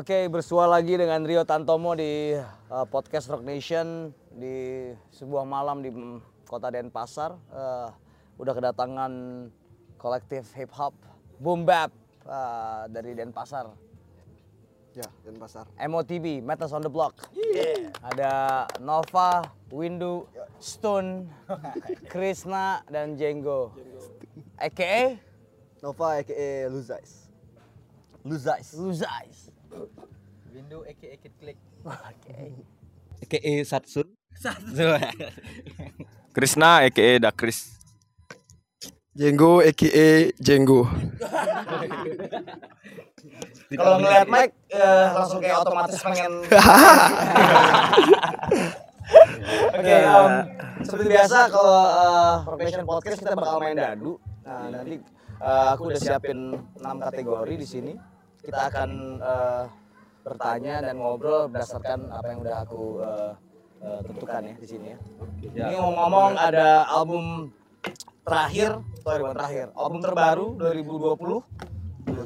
Oke, bersua lagi dengan Rio Tantomo di uh, podcast Rock Nation di sebuah malam di mm, kota Denpasar. Uh, udah kedatangan kolektif hip hop Boom Bap uh, dari Denpasar. Ya, Denpasar. MOTB, Metals on the Block. Ada Nova, Windu, Stone, Krishna, dan Jenggo. AKA Nova aka Luzais. Luzais. Luzais. Window aka Kid Click. Oke. EKE Satsun. Krishna aka Dakris. Jenggo aka Jenggo. Kalau ngeliat Mike eh, langsung kayak otomatis pengen. Oke, em, seperti biasa kalau eh, Rock Nation Podcast kita bakal main dadu. Nah, nanti eh, aku udah siapin 6 kategori di sini. Kita akan eh, bertanya dan ngobrol berdasarkan apa yang udah aku eh, eh, tentukan ya di sini ya. Ini ngomong-ngomong ada album terakhir, sorry bukan terakhir, album terbaru 2020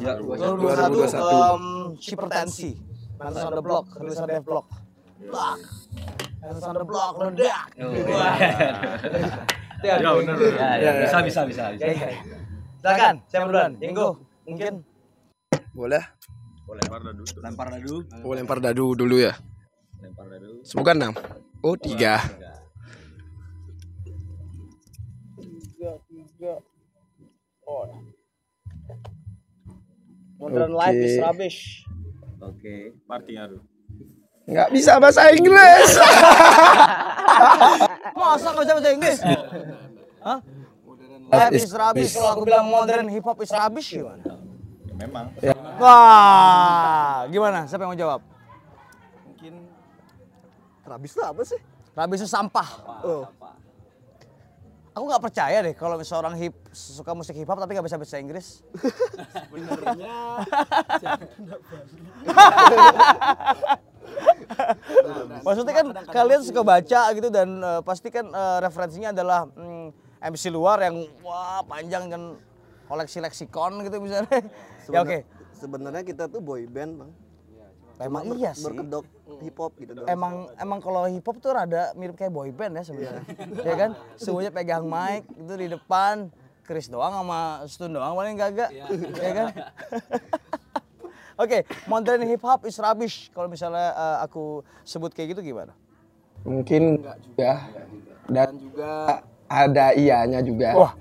Ya, 2021 um, Hipertensi Mantas on the block, tulisan Dev Block Block Mantas on the block, ledak Wah. Ya, Ya, ya, bisa bisa bisa. bisa. Ya, ya. Silakan, siapa duluan? Jenggo, mungkin Boleh? Lempar dadu. Lempar dadu. Oh, lempar dadu dulu ya. Lempar dadu. Semoga enam. Oh, tiga. Modern Oke. Life is Rubbish Oke. Partinya tuh. Nggak bisa bahasa Inggris. Masa nggak bisa bahasa Inggris? Hah? Life is rubbish, kalau aku bilang modern hip hop is rubbish gimana? Ya, memang. Wah, gimana? Siapa yang mau jawab? Rabis itu apa sih? Rubbish itu sampah. Oh, Aku nggak percaya deh kalau seorang hip suka musik hip hop tapi nggak bisa bahasa Inggris. Maksudnya kan kalian suka baca gitu dan eh, pasti kan eh, referensinya adalah mm, MC luar yang wah panjang kan koleksi leksikon gitu misalnya. ya oke. Sebenarnya kita tuh boy band, Bang. Emang Ber- iya sih. Berkedok hip hop gitu doang. Emang emang kalau hip hop tuh rada mirip kayak boy band ya sebenarnya. ya kan? Semuanya pegang mic itu di depan, Chris doang sama Stun doang paling gagak. ya kan? Oke, modern hip hop is rubbish. Kalau misalnya eh, aku sebut kayak gitu gimana? Mungkin enggak juga. Dan juga ada ianya juga. Wah.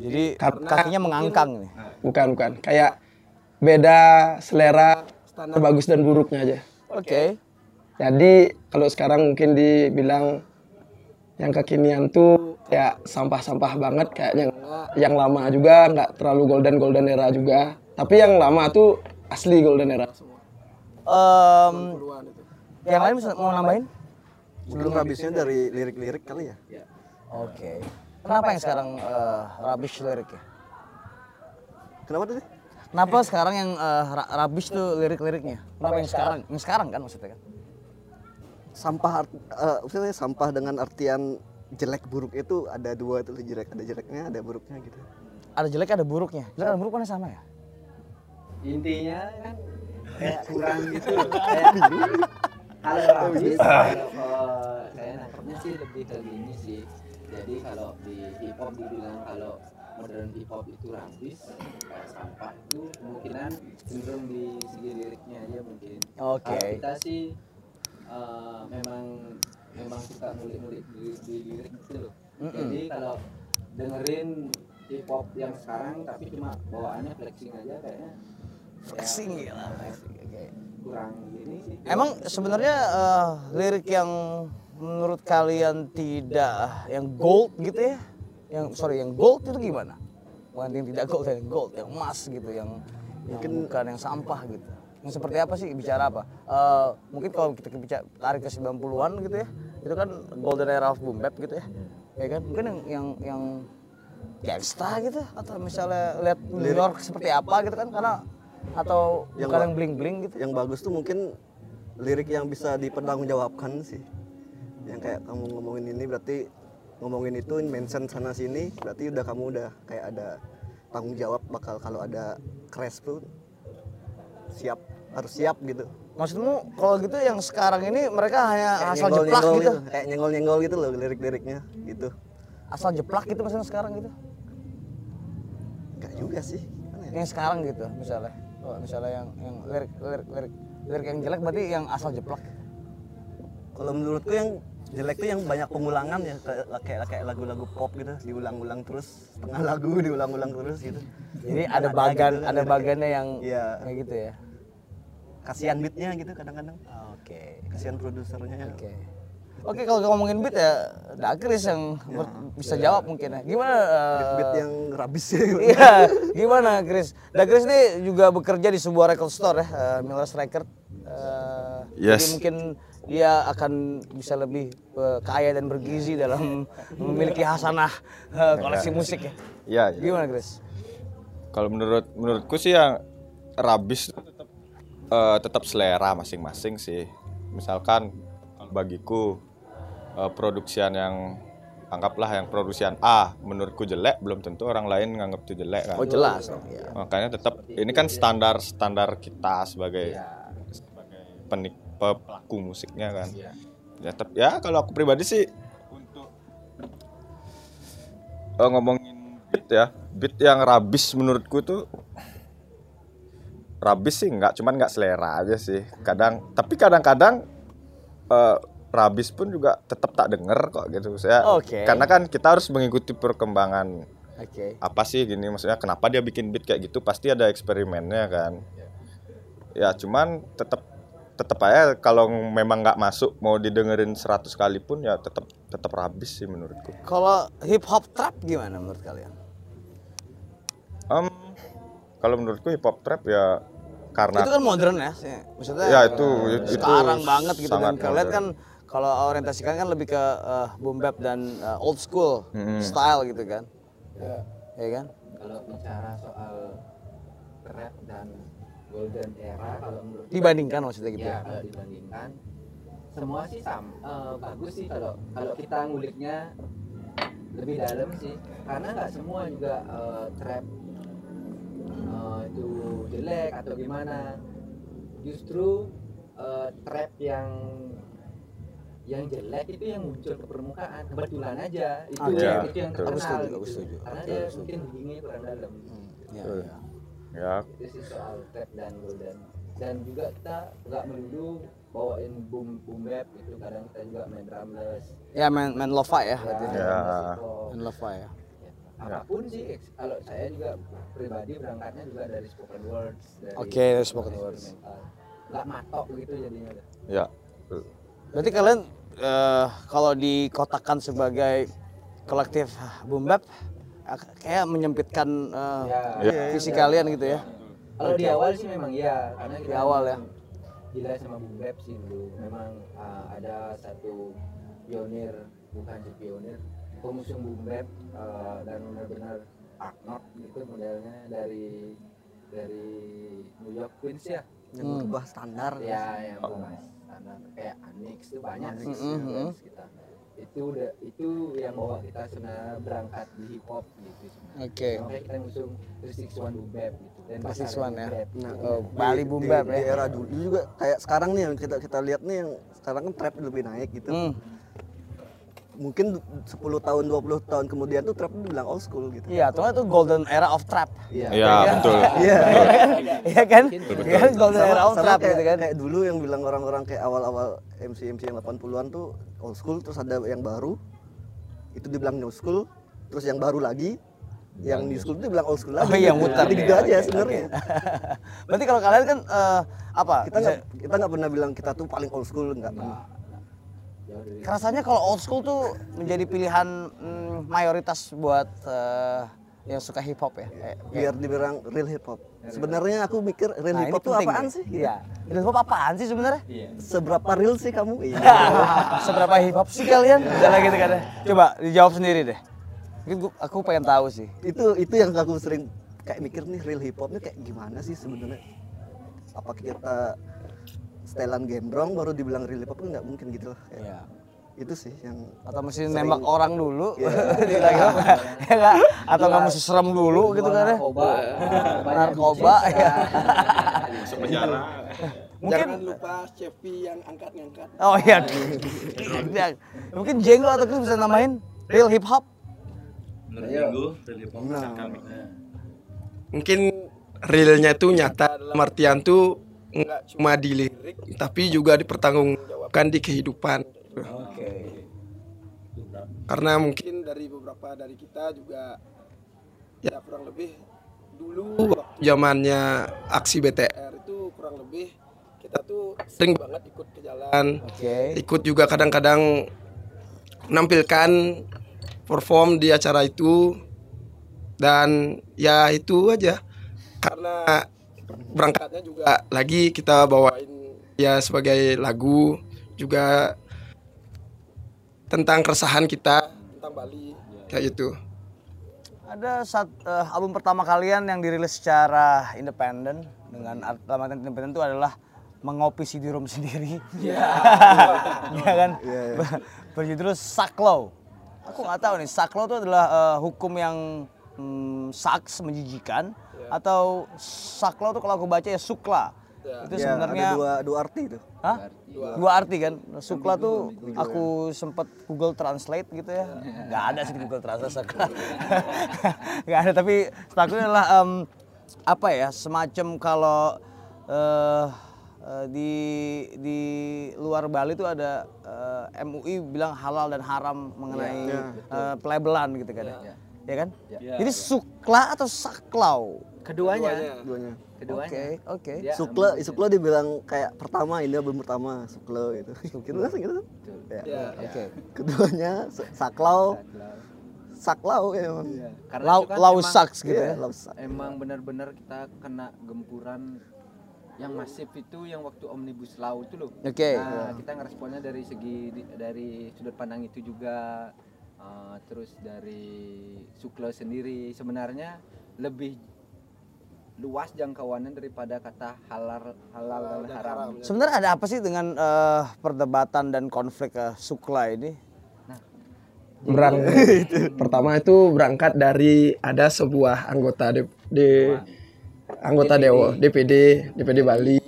Jadi Karena kakinya mengangkang nih. Bukan, bukan. Kayak beda selera standar bagus dan buruknya aja. Oke. Jadi kalau sekarang mungkin dibilang yang kekinian tuh kayak sampah-sampah banget kayaknya yang lama juga nggak terlalu golden golden era juga tapi yang lama tuh asli golden era semua Em, yang lain bisa mau nambahin? Sebelum rabisnya dari lirik-lirik kali ya? Oke. Kenapa yang sekarang eh, rubbish liriknya? Kenapa tadi? Kenapa sekarang yang eh, ra- rubbish tuh lirik-liriknya? Kenapa yang sekarang? Yang sekarang kan maksudnya kan? Sampah eh, maksudnya sampah dengan artian jelek buruk itu ada dua itu jelek ada jeleknya ada buruknya gitu. Ada jelek ada buruknya. Jelek ada buruk sama ya? Intinya kan kayak kurang gitu. kayak kalau habis kalau eh, saya nangkepnya sih lebih ke gini sih. Jadi kalau di hip hop dibilang kalau modern hip hop itu rambis kayak sampah itu kemungkinan cenderung di segi liriknya aja mungkin. Oke. Kalau kita sih eh, memang memang suka ngulik-ngulik di, di lirik gitu loh. Jadi kalau dengerin hip hop yang sekarang tapi cuma bawaannya flexing aja kayaknya Flexing gila. flexing, Oke. kurang gini sih. Emang sebenarnya eh, lirik yang menurut kalian tidak yang gold gitu ya? Yang sorry yang gold itu gimana? Bukan yang tidak gold, yang gold, yang emas gitu, yang mungkin bukan yang sampah gitu. Yang seperti apa sih bicara apa? Eh, mungkin kalau kita bicara tarik ke 90-an gitu ya, itu kan golden era of boom bap gitu ya. Ya kan? Mungkin yang yang yang gangsta gitu atau misalnya lihat New York seperti apa gitu kan karena atau Yang bukan yang bling bling gitu. Yang bagus tuh mungkin lirik yang bisa dipertanggungjawabkan sih. Yang kayak kamu ngomongin ini berarti ngomongin itu mention sana sini berarti udah kamu udah kayak ada tanggung jawab bakal kalau ada crash tuh siap harus siap gitu Maksudmu kalau gitu yang sekarang ini mereka hanya Kayak asal jeplak nyenggol-nyenggol gitu. kayak nyenggol-nyenggol gitu loh lirik-liriknya gitu Asal jeplak gitu maksudnya sekarang gitu. Enggak juga sih ya? Yang sekarang gitu misalnya. Oh, misalnya yang yang lirik lirik lirik lirik yang jelek berarti yang asal jeplak. kalau menurutku yang jelek tuh yang banyak pengulangan ya kayak kayak, lagu-lagu pop gitu diulang-ulang terus setengah lagu diulang-ulang terus gitu Jadi ada bagan gitu, ada bagannya yang Iya. kayak gitu ya. kasihan beatnya gitu kadang-kadang Oke. kasihan produsernya Oke. Oke kalau ngomongin beat ya Dakris yang ber- bisa jawab mungkin ya. Gimana? eh, beat yang rabis ya Iya, gimana Chris? Dakris ini juga bekerja di sebuah record store ya, eh, Millers Record. Eh, Jadi Yes. mungkin dia akan bisa lebih eh, kaya dan bergizi dalam memiliki hasanah eh, koleksi musik ya. Iya, iya. Gimana Chris? Kalau menurut menurutku sih yang rabis itu tetap tetap selera masing-masing sih. Misalkan bagiku eh, produksian yang anggaplah yang produksian A menurutku jelek belum tentu orang lain nganggap itu jelek kan. Oh jelas dong. Ya. Makanya tetap ini kan standar standar kita sebagai sebagai penik pe- pelaku musiknya kan. Ya tetap ya kalau aku pribadi sih untuk eh, ngomongin beat ya, beat yang rabis menurutku tuh rabis sih enggak, cuman nggak selera aja sih. Kadang tapi kadang-kadang eh, rabis pun juga tetap tak denger kok gitu. Saya Oke. karena kan kita harus mengikuti perkembangan Oke. apa sih gini maksudnya kenapa dia bikin beat kayak gitu pasti ada eksperimennya kan ya cuman tetap tetap aja kalau memang nggak masuk mau didengerin 100 kali pun ya tetap tetap rabis sih menurutku Kalau hip hop trap gimana menurut kalian? Em, kalau menurutku hip hop trap ya karena Itu kan modern ya, sih. maksudnya Ya, itu- eh, itu sekarang banget gitu kan. Kalian modern. kan kalau orientasikan kan lebih ke eh, boom bap dan eh, old school style gitu kan. Ya kan? kalau bicara soal rap dan golden era kalau menurut Dibandingkan maksudnya gitu ya ya. kalau dibandingkan semua sih sam eh, bagus sih kalau kalau kita nguliknya lebih dalam sih karena nggak semua juga eh, trap eh, itu jelek atau gimana justru eh, trap yang yang jelek itu yang muncul ke permukaan kebetulan aja itu yang itu yang betul. Aku terkenal setuju, gitu. aku setuju. karena dia setuju. mungkin hidungnya kurang dalam Ya, Betul. ya. Ya itu sih soal trap dan golden dan juga kita nggak melulu bawain boom boom bap gitu kadang kita juga main drumless Ya main main lo-fi ya berarti. Ya. hop. Main lo-fi ya. Ya, apa pun sih kalau saya juga pribadi berangkatnya juga dari spoken words dari Oke, dari spoken words. nggak matok gitu jadinya ya Berarti kalian eh, kalau dikotakan sebagai kolektif boom bap kayak menyempitkan eh, ya. Visi kalian gitu ya. kalau di awal sih memang iya karena Di awal ya. gila sama boom bap sih dulu. Memang uh, ada satu pionir bukan sih pionir pengusung boom bap uh, dan benar-benar art not gitu modelnya dari dari New York Queens ya. Yang berubah standar. Ya yang berubah standar. Kayak Anix itu banyak sih Mm-mm, influence kita itu udah itu yang bawa kita sebenarnya berangkat di hip hop gitu sebenarnya Oke. makanya kita ngusung 361 boom bap gitu dan 361 ya. pasaran boom bap. Nah, Oh, di- Bali boom di- bap di ya. era dulu juga kayak sekarang nih yang kita kita lihat nih yang sekarang kan trap lebih naik gitu Hmm. mungkin 10 tahun 20 tahun kemudian tuh trap dibilang old school gitu Iya, nggak itu golden era of trap. Iya. ya betul iya Iya kan? Iya kan golden era of trap kayak, gitu kan. kayak dulu yang bilang orang-orang kayak awal-awal MC MC yang 80-an tuh old school terus ada yang baru itu dibilang new school terus yang baru lagi yang new school itu dibilang old school lagi Oh iya, muter. Jadi gitu Oke, aja sebenarnya oke. Berarti kalau kalian kan eh, apa? kita nggak kita nggak pernah bilang kita tuh paling old school nggak pernah Rasanya kalau old school tuh menjadi pilihan mm, mayoritas buat eh, yang suka hip hop ya. Kayak- biar dibilang real hip hop sebenarnya aku mikir real Nah, hip hop tuh penting apaan nih. sih gitu. Iya. Real hip hop apaan sih sebenarnya? seberapa real sih kamu iya Seberapa hip hop sih kalian? Misalnya gitu kan. ya. Coba dijawab sendiri deh. Mungkin gua- aku pengen tahu sih. itu itu yang aku sering kayak mikir nih real hip hopnya kayak gimana sih sebenarnya apa kita setelan gembrong baru dibilang real hip hop nggak mungkin gitu lah kayak Iya. Itu sih yang atau mesti nembak orang dulu. Apa? ya atau nggak mesti serem dulu gitu kan ya? Narkoba. Narkoba ya. Masuk penjara. mungkin Jangan lupa Chevy yang angkat-ngangkat. oh iya. Ya, mungkin Jenggo atau Chris bisa namain real hip hop? Menurut Minggu, dari Pom kami. Mungkin realnya itu nyata dalam artian tuh nggak cuma di lirik tapi juga dipertanggungjawabkan di kehidupan. oke Karena mungkin dari beberapa dari kita juga ya kurang lebih dulu waktu zamannya aksi BTR itu kurang lebih kita tuh sering banget ikut ke jalan. Oke. Ikut juga kadang-kadang menampilkan perform di acara itu. Dan ya itu aja. Karena berangkatnya juga lagi kita bawain ya sebagai lagu. Juga tentang keresahan kita tentang Bali kayak gitu ada saat eh, album pertama kalian yang dirilis secara independen dengan artian independen itu adalah mengopi CD-ROM sendiri. Iya. kan? Ber- Berjudul Saklo. Aku nggak tahu nih, Saklo itu adalah eh, hukum yang hmm, saks menjijikan atau Saklo itu kalau aku baca ya Sukla. Itu ya, sebenarnya ada dua dua arti itu Hah? Dua arti kan. Sukla tuh aku sempet Google Translate gitu ya. Nggak ada sih di Google Translate Sukla. Nggak ada tapi setahu adalah em, apa ya semacam kalau eh, eh, di di luar Bali tuh ada eh, MUI bilang halal dan haram mengenai eh, pelabelan gitu kan. Ya, ya kan? Jadi Sukla atau Saklau? Keduanya duanya keduanya Oke, oke. Dia Sukle Sukle dibilang kayak pertama ini album pertama Sukle gitu gitu kan gitu kan ya. Oke. keduanya Sa- Saklau Saklau ya emang karena Lau, kan lau sucks gitu Iya, ya. Lau Sak. emang benar-benar kita kena gempuran yang masif itu yang waktu omnibus law itu loh. Oke. Nah, kita ngeresponnya dari segi dari sudut pandang itu juga uh, terus dari Sukle sendiri sebenarnya lebih luas jangkauannya daripada kata halal halal dan haram. Sebenarnya ada apa sih dengan eh, perdebatan dan konflik eh, Sukla ini? berang pertama itu berangkat dari ada sebuah anggota di, di- anggota dewa DPD DPD Bali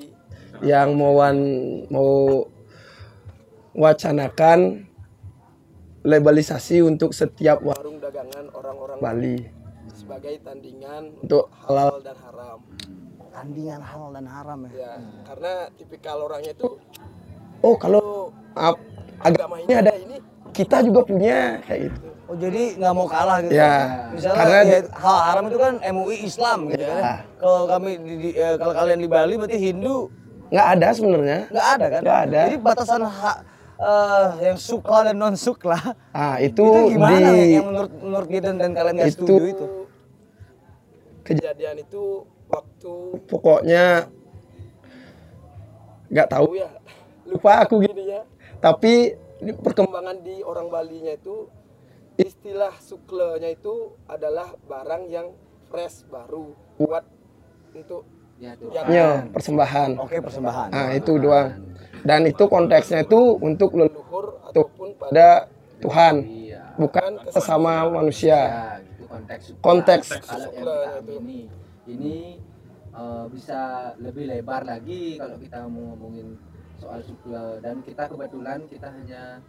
yang mau wan- mau wacanakan labalisasi untuk setiap warung dagangan orang-orang Bali sebagai tandingan untuk halal dan haram Tandingan halal dan haram ya. ya karena tipikal orangnya itu oh kalau ap- agama ini ada ini kita juga punya kayak gitu Oh jadi nggak mau kalah gitu? Ya, Misalnya karena ya, hal haram itu kan MUI Islam gitu kan? ya. Kalau kami di, di- eh, kalau kalian di Bali berarti Hindu nggak ada sebenarnya nggak ada kan? Nggak ada. Jadi batasan hak eh, yang sukla dan non sukla ah itu, itu gimana di yang menurut menurut Gideon dan kalian nggak itu, setuju itu? Kejadian itu waktu pokoknya nggak tahu. Ya lupa aku gini ya tapi perkembangan di orang Bali nya itu istilah suklenya itu adalah barang yang fresh baru buat untuk Ya, yang persembahan. Oke persembahan. nah itu doang. Dan itu konteksnya itu untuk leluhur ataupun pada Tuhan bukan ke sesama manusia. Ya, itu konteks. Konteks. Kalau yang kita amini ini eh, bisa lebih lebar lagi kalau kita mau ngomongin soal Sukla dan kita kebetulan kita hanya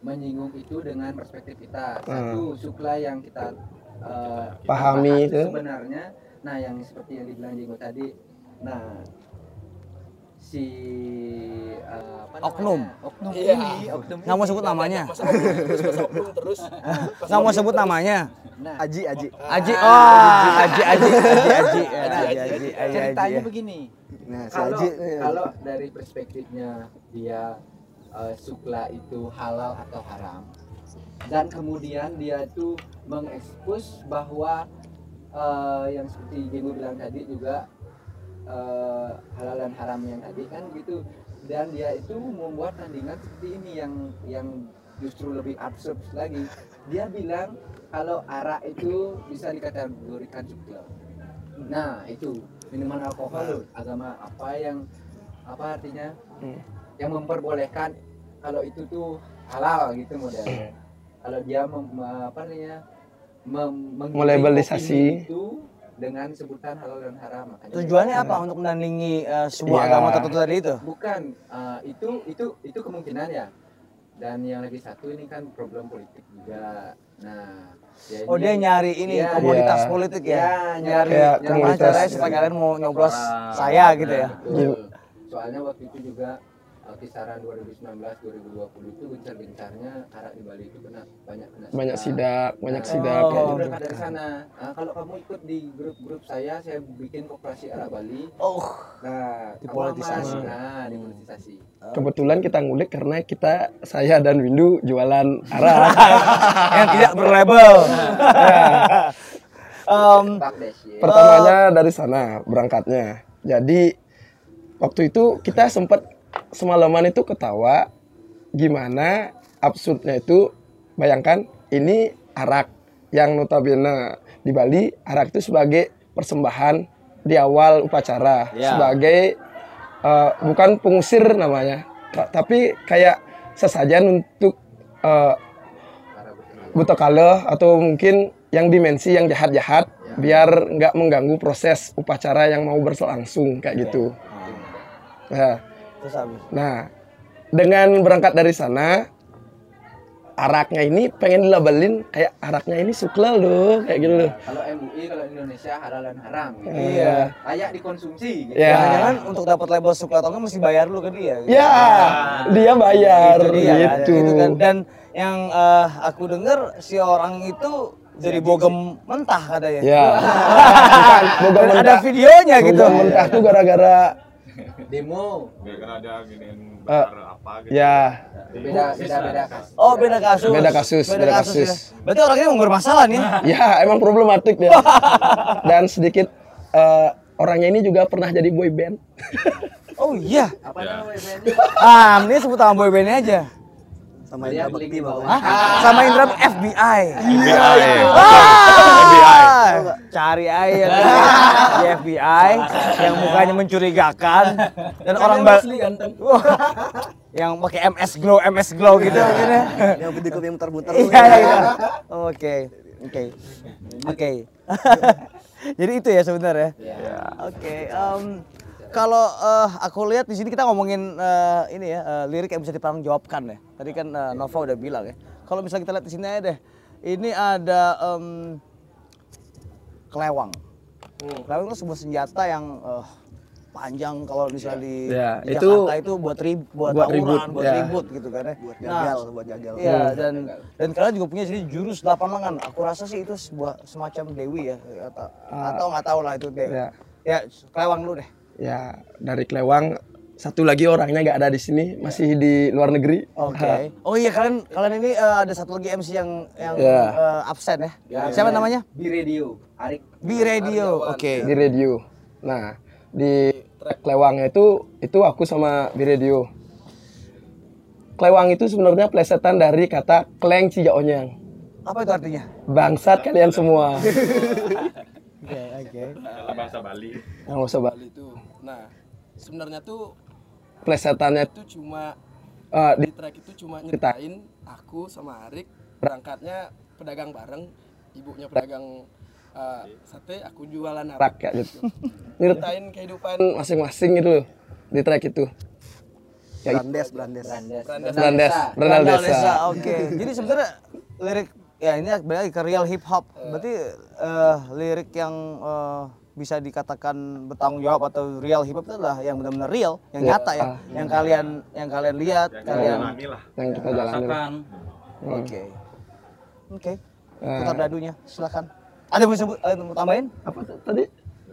menyinggung itu dengan perspektif kita. Satu Sukla yang kita eh, Pahami itu. sebenarnya. Nah yang seperti yang dibilang Jenggo tadi. Nah si uh, oknum. Oknum. Iya, Ini nggak mau sebut namanya. nggak mau sebut namanya. Aji Aji. Aji. Oh. Aji Aji Aji Aji. Aji ceritanya begini. Kalau kalau dari perspektifnya dia eh, sukla itu halal atau haram dan kemudian dia tuh mengekspos bahwa uh, yang seperti Diego bilang tadi juga eh, halal dan haram yang tadi kan gitu. Dan dia itu membuat tandingan seperti ini yang yang justru lebih absurd lagi. Dia bilang kalau arak itu bisa dikategorikan sukla nah itu minuman alkohol agama apa yang apa artinya? Hmm. yang memperbolehkan kalau itu tuh halal gitu modelnya kalau dia mem, apa namanya? Mem- Melabelisasi. itu dengan sebutan halal dan haram makanya Tujuannya apa untuk menandingi eh, sebuah Iya. agama tertentu tadi itu? bukan eh, itu itu itu kemungkinan ya dan yang lagi satu ini kan problem politik juga nah jadi- Oh dia nyari ini Iya, komoditas iya. politik ya, Iya, nyari Kayak gimana komoditas. caranya supaya kalian mau nyoblos saya gitu ya. Betul. Soalnya waktu itu juga uh, kisaran 2019 2020 itu gencar-gencarnya arak di Bali itu kena banyak kena banyak sidak banyak Oh. sidak kayak itu gitu. berangkat dari sana. Nah, kalau kamu ikut di grup-grup saya, saya bikin koperasi arak Bali. Oh, Nah, Dipolitisasi. Nah, dipolitisasi. kebetulan kita ngulik karena kita saya dan Windu jualan arak yang tidak berlabel. Ya. pertamanya dari sana berangkatnya jadi waktu itu kita sempat semalaman itu ketawa gimana absurdnya itu bayangkan ini arak yang notabene di Bali arak itu sebagai persembahan di awal upacara Ya. sebagai eh, bukan pengusir namanya ta- tapi kayak sesajen untuk eh, buta kala atau mungkin yang dimensi yang jahat-jahat biar nggak mengganggu proses upacara yang mau berlangsung kayak gitu. Nah, terus habis. nah, dengan berangkat dari sana araknya ini pengen dilabelin kayak araknya ini sukla loh kayak gitu loh. Kalau MUI kalau Indonesia halal dan haram gitu. Iya. Layak dikonsumsi gitu. Ya. Jangan-jangan untuk dapat label suka atau enggak mesti bayar dulu ke dia. gitu. Ya, dia bayar Itu dia, kan. gitu. Itu kan. Dan yang eh, aku dengar si orang itu jadi bogem mentah katanya. Ya. Bukan boga Dan ada mentah. videonya gitu. Boga mentah tuh gara-gara Demo Biar kan ada giniin Eh, apa gitu. ya beda beda beda kasus. Oh beda kasus. Beda kasus, beda kasus. ya. Berarti orangnya emang bermasalah nih. Ya, emang problematik dia. Dan sedikit eh, orangnya ini juga pernah jadi boy band. Oh iya. Apa namanya bandnya? Ah, ini sebut nama boy bandnya aja. Sama Indra Bekti bawah. Hah? Sama Indra FBI. FBI. Ah, cari aja di FBI yang mukanya mencurigakan dan orang ba- Wah, yang pakai MS Glow, MS Glow gitu mungkin ya. Yang klip yang muter-muter. Iya, iya. Oke, oke, oke. Jadi itu ya sebenarnya. Oke. em, kalau eh, aku lihat di sini kita ngomongin eh, ini ya eh, lirik yang bisa dipertanggungjawabkan ya. Tadi kan eh, Nova udah bilang ya. Kalau misalnya kita lihat di sini aja deh. Ini ada em, kelewang. Kelewang itu sebuah senjata yang eh, panjang kalau misalnya di, Ya, di itu Jakarta itu buat rib, buat, buat tawuran, ribut, buat ya. ribut gitu kan ya. Buat Nah, gagal, buat gagal. Iya dan dan kalian juga punya sini jurus delapan lengan. Aku rasa sih itu sebuah semacam dewi ya atau atau nggak tahu lah itu dewi. Ya. Ya kelewang dulu deh. Ya, dari Klewang satu lagi orangnya nggak ada di sini, masih di luar negeri. Oke. Oh iya kalian kalian ini eh, ada satu lagi MC yang yang Ya. eh, absen ya. Siapa namanya? Bi Radio. Arik. B Radio. Oke. Di radio. Nah, di track Klewangnya itu itu aku sama di radio. Klewang itu sebenarnya plesetan dari kata kleng cijaonyang. Apa itu artinya? Bangsat kalian semua. Oke oke. Dalam bahasa Bali. Yang usah Bali itu. Nah, sebenarnya tuh plesetannya itu cuma eh, di track itu cuma nyeritain aku sama Arik berangkatnya pedagang bareng, ibunya pedagang eh, sate, aku jualan arak kayak gitu. Nyeritain kehidupan masing-masing gitu loh di track itu. Ya, Brandes, Brandes. Brandes, Brandal Brandal Desa. Oke. Jadi sebenarnya lirik ya ini balik lagi ke real hip hop. Berarti eh, lirik yang eh, bisa dikatakan bertanggung jawab atau real hip hop itu adalah yang benar-benar real, yang nyata ya, yang kalian yang kalian lihat, kalian. Jalani lah. Yang kita jalanin. Rasakan. Oke. Oke. Eh. Putar dadunya, silakan. Ada yang mau ada yang mau tambahin? Apa tadi?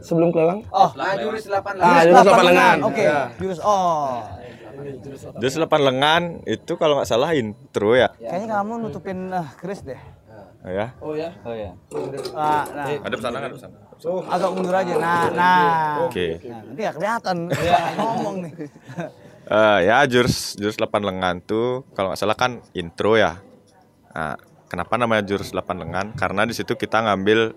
Sebelum kelewang? Oh, Nah, jurus 8 Ah, lengan. jurus delapan lengan. Oke. Jurus. Oh. Jurus delapan lengan itu kalau nggak salah intro ya. Kayaknya kamu nutupin uh, Chris deh. Ya. Oh ya. Oh ya. Ah, nah. Ada pesanan nggak ada pesanan? agak mundur aja. Nah, nah. Oke. Nah, nanti gak kelihatan ngomong nih. Eh, ya jurus jurus 8 lengan tuh kalau nggak salah kan intro ya. Nah, kenapa namanya jurus 8 lengan? Karena di situ kita ngambil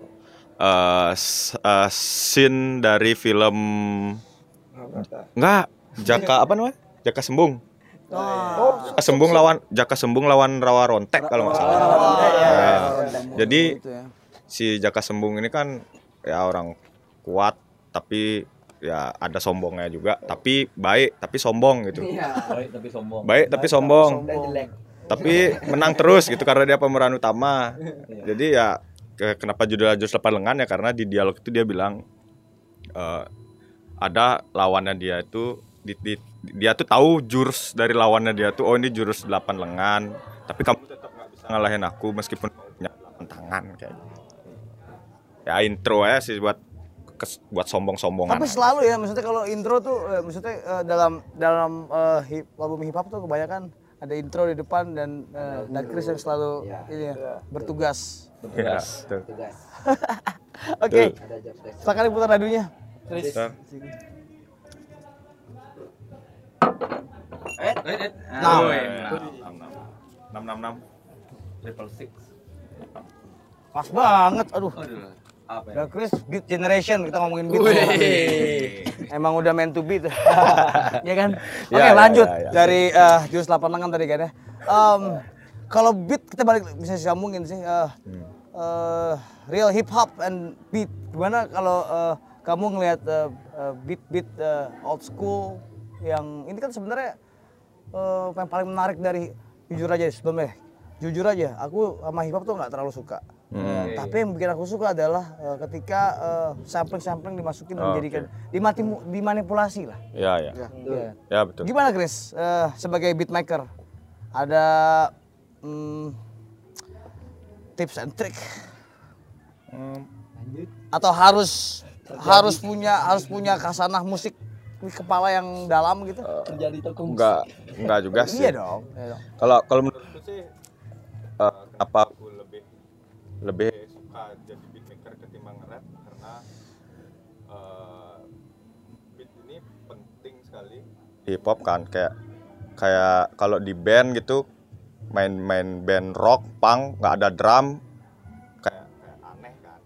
eh s- eh, scene dari film enggak Jaka apa namanya? Jaka Sembung. Oh, Jaka Sembung lawan Jaka Sembung lawan Rawa Rontek kalau nggak salah. Ya. Jadi gitu ya. si Jaka Sembung ini kan ya orang kuat tapi ya ada sombongnya juga tapi baik tapi sombong gitu Iya. Baik tapi sombong. baik tapi sombong tapi menang terus gitu karena dia pemeran utama jadi ya ke- kenapa judulnya Jurus Delapan Lengan ya karena di dialog itu dia bilang eh, ada lawannya dia itu di, di- dia tuh tahu jurus dari lawannya dia tuh oh ini jurus delapan lengan tapi kamu tetap nggak bisa ngalahin aku meskipun punya delapan tangan kayak gitu. ya intro ya sih buat kes- buat sombong-sombongan Tapi selalu ya, maksudnya kalau intro tuh, eh, maksudnya eh, dalam dalam eh, hip, album hip hop tuh kebanyakan ada intro di depan dan eh, dan Chris yang selalu Iya. ini ya, bertugas. ya, betul. Tugas. Oke, Ada job desk. silakan diputar ladunya. Eh, eh, eh. Iya. enam enam enam Triple six. Pas banget, aduh. Aduh. Apa ya? Chris Beat Generation kita ngomongin beat. Emang udah meant to beat. ya kan? Oke, Ya, ya, lanjut ya, ya. dari eh, jurus 8 lengan tadi kan ya. Em, kalau beat kita balik bisa sambungin sih eh, eh, real hip hop and beat. Gimana kalau eh, kamu ngelihat eh, eh, beat-beat eh, old school yang ini kan sebenarnya eh, yang paling menarik dari jujur aja sebelumnya. Jujur aja, aku sama hip hop tuh nggak terlalu suka. Hmm. Tapi yang bikin aku suka adalah eh, ketika eh, sampling-sampling dimasukin dan Oh, dijadikan dimati, dimanipulasi lah. ya ya Iya. ya betul Gimana Chris eh, sebagai beatmaker? Ada hmm, tips and trick Hmm, atau harus harus punya harus punya kasanah musik kepala yang dalam gitu? Terjadi toko enggak enggak juga sih Iya dong. Iya dong. Kalau kalau menurutku sih eh, kenapa aku lebih lebih suka jadi beatmaker ketimbang rap karena eh, beat ini penting sekali di hip hop kan kayak kayak kalau di band gitu main-main band rock punk nggak ada drum kayak, kayak aneh kan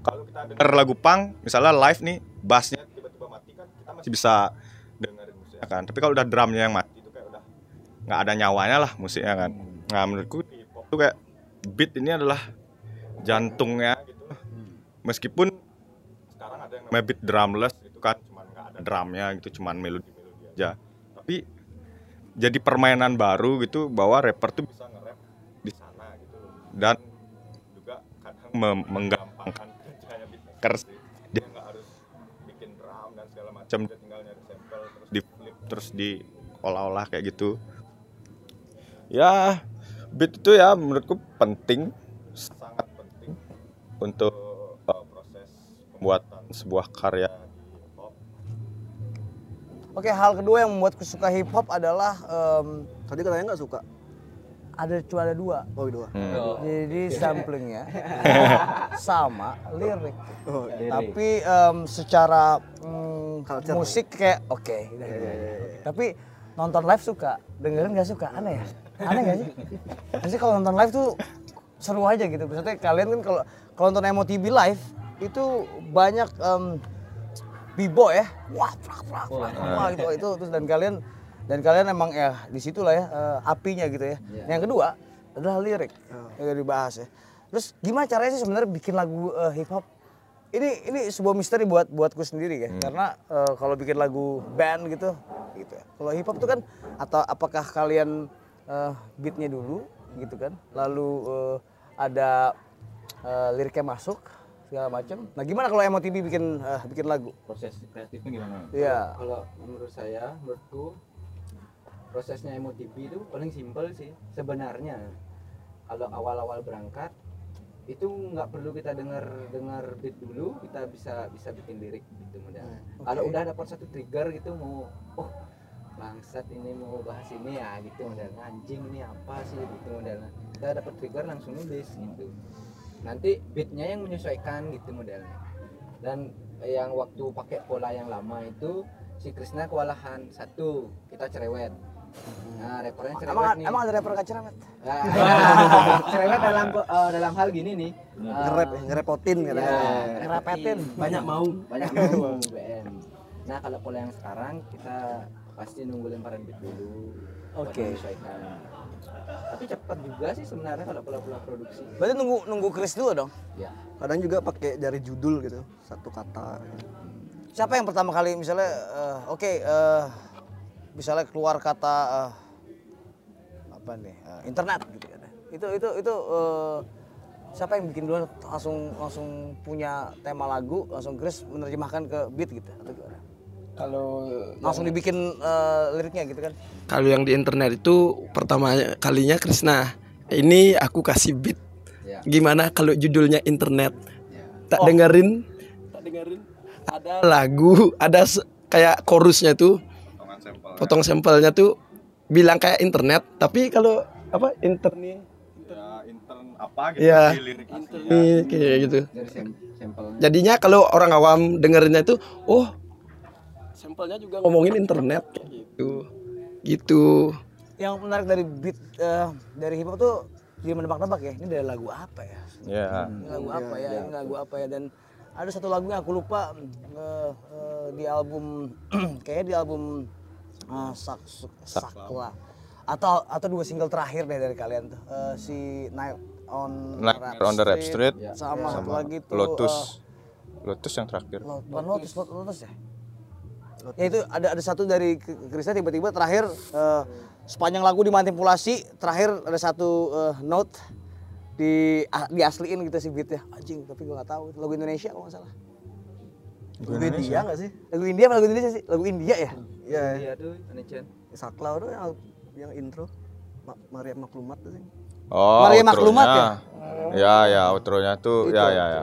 kalau kita denger lagu punk misalnya live nih bassnya tiba-tiba mati kan kita masih bisa dengerin musiknya kan. Tapi kalau udah drumnya yang mati itu kayak udah nggak ada nyawanya lah musiknya kan. Nah menurutku tuh kayak beat ini adalah jantungnya gitu. Meskipun sekarang ada yang namanya beat drumless gitu kan cuman nggak ada drumnya gitu cuman melodi melodi aja. Tapi jadi permainan baru gitu bahwa rapper tuh bisa nge-rap di sana gitu. Dan juga kadang menggampangkan kerjanya beatmaker sih dia nggak harus bikin drum dan segala macam dia tinggal nyari sampel terus di flip. terus di olah-olah kayak gitu. Ya beat itu ya menurutku penting sangat penting untuk uh, proses pembuatan sebuah karya. hip hop Oke, hal kedua yang membuatku suka hip hop adalah em, Tadi katanya nggak suka. Ada cuma ada dua. Oh, dua. Jadi samplingnya sama lirik. Oh, Tapi em, secara mm, Culture. musik kayak oke. udah, udah. Tapi nonton live suka, dengerin gak suka, aneh ya? Aneh gak sih? Pasti kalau nonton live tuh seru aja gitu. Maksudnya kalian kan kalau kalau nonton MOTV live itu banyak em, bibo ya, wah prak prak prak, wah gitu itu terus dan kalian dan kalian emang ya di situ lah ya eh, apinya gitu ya. Yang kedua adalah lirik yang dibahas ya. Terus gimana caranya sih sebenarnya bikin lagu eh, hip hop? Ini ini sebuah misteri buat buatku sendiri ya. Karena eh, kalau bikin lagu band gitu gitu ya. Kalau hip hop tuh kan atau apakah kalian eh, beatnya dulu gitu kan, lalu eh, ada eh, liriknya masuk segala macam. Nah gimana kalau MOTB bikin eh, bikin lagu? Proses kreatifnya gimana? Iya. Kalau menurut saya, menurutku prosesnya MOTB itu paling simpel sih. Sebenarnya. Kalau awal-awal berangkat itu nggak perlu kita dengar dengar beat dulu kita bisa bisa bikin lirik gitu modalnya. Kalau udah dapat satu trigger gitu mau oh bangsat ini mau bahas ini ya gitu modalnya anjing ini apa sih? Gitu modalnya kita dapat trigger langsung nulis gitu. Nanti beatnya yang menyesuaikan gitu modelnya dan yang waktu pakai pola yang lama itu si Krisna kewalahan satu kita cerewet nah repernya cerewet Emang, nih emang ada rapper kaceramet? Nah, cerewet dalam eh, dalam hal gini nih Nge-rap, ya, ngerepotin katanya. ya, Ngerapetin. banyak mau banyak mau BM nah kalau pola yang sekarang kita pasti nunggu lemparan beat dulu Oke. menyesuaikan. tapi cepat juga sih sebenarnya kalau pola-pola produksi Berarti nunggu nunggu Chris dulu dong. ya kadang juga pakai dari judul gitu satu kata Siapa yang pertama kali misalnya eh, oke eh, misalnya keluar kata eh, apa nih eh, internet gitu kan. Itu itu itu eh, siapa yang bikin dulu langsung langsung punya tema lagu langsung Chris menerjemahkan ke beat gitu atau gimana? Kalau Langsung dibikin eh, liriknya gitu kan. kalau yang di internet itu pertama kalinya Krisna. Ini aku kasih beat. Ya. Gimana kalau judulnya internet? ya Tak dengerin? Tak dengerin. Ada lagu, ada kayak chorusnya tuh. Potong sampelnya tuh bilang kayak internet, tapi kalau apa internet Ya, intern apa gitu Iya. di lirik aslinya. ini kayak gitu. Jadinya kalau orang awam dengerinnya itu, oh sampelnya juga ngomongin internet gitu. Gitu. Yang menarik dari beat eh, dari hip hop tuh dia menebak-nebak ya. Ini dari lagu apa ya? Ya. Ini lagu apa ya? Ini lagu apa ya? Dan ada satu lagu yang aku lupa eh, eh, di album kayaknya di album eh, Sak Sakla atau atau dua single terakhir deh dari kalian tuh. Eh, si Night on Nightmare on the Rap Street. Sama, satu lagi tuh Lotus. eh, Lotus yang terakhir. Lo- bukan Lotus, Lotus, Lotus ya? Ya itu ada ada satu dari Krista tiba-tiba terakhir eh, sepanjang lagu dimanipulasi terakhir ada satu eh, note di ah, diasliin gitu sih beatnya. Anjing tapi gua nggak tahu lagu Indonesia kalau nggak salah lagu India nggak sih lagu India apa lagu Indonesia sih lagu India ya Iya, iya tuh Indonesia Saklau tuh yang yang intro Ma Maria Maklumat tuh sih. Oh, Maria. Maklumat ya? Ya, ya, outronya tuh ya ya ya.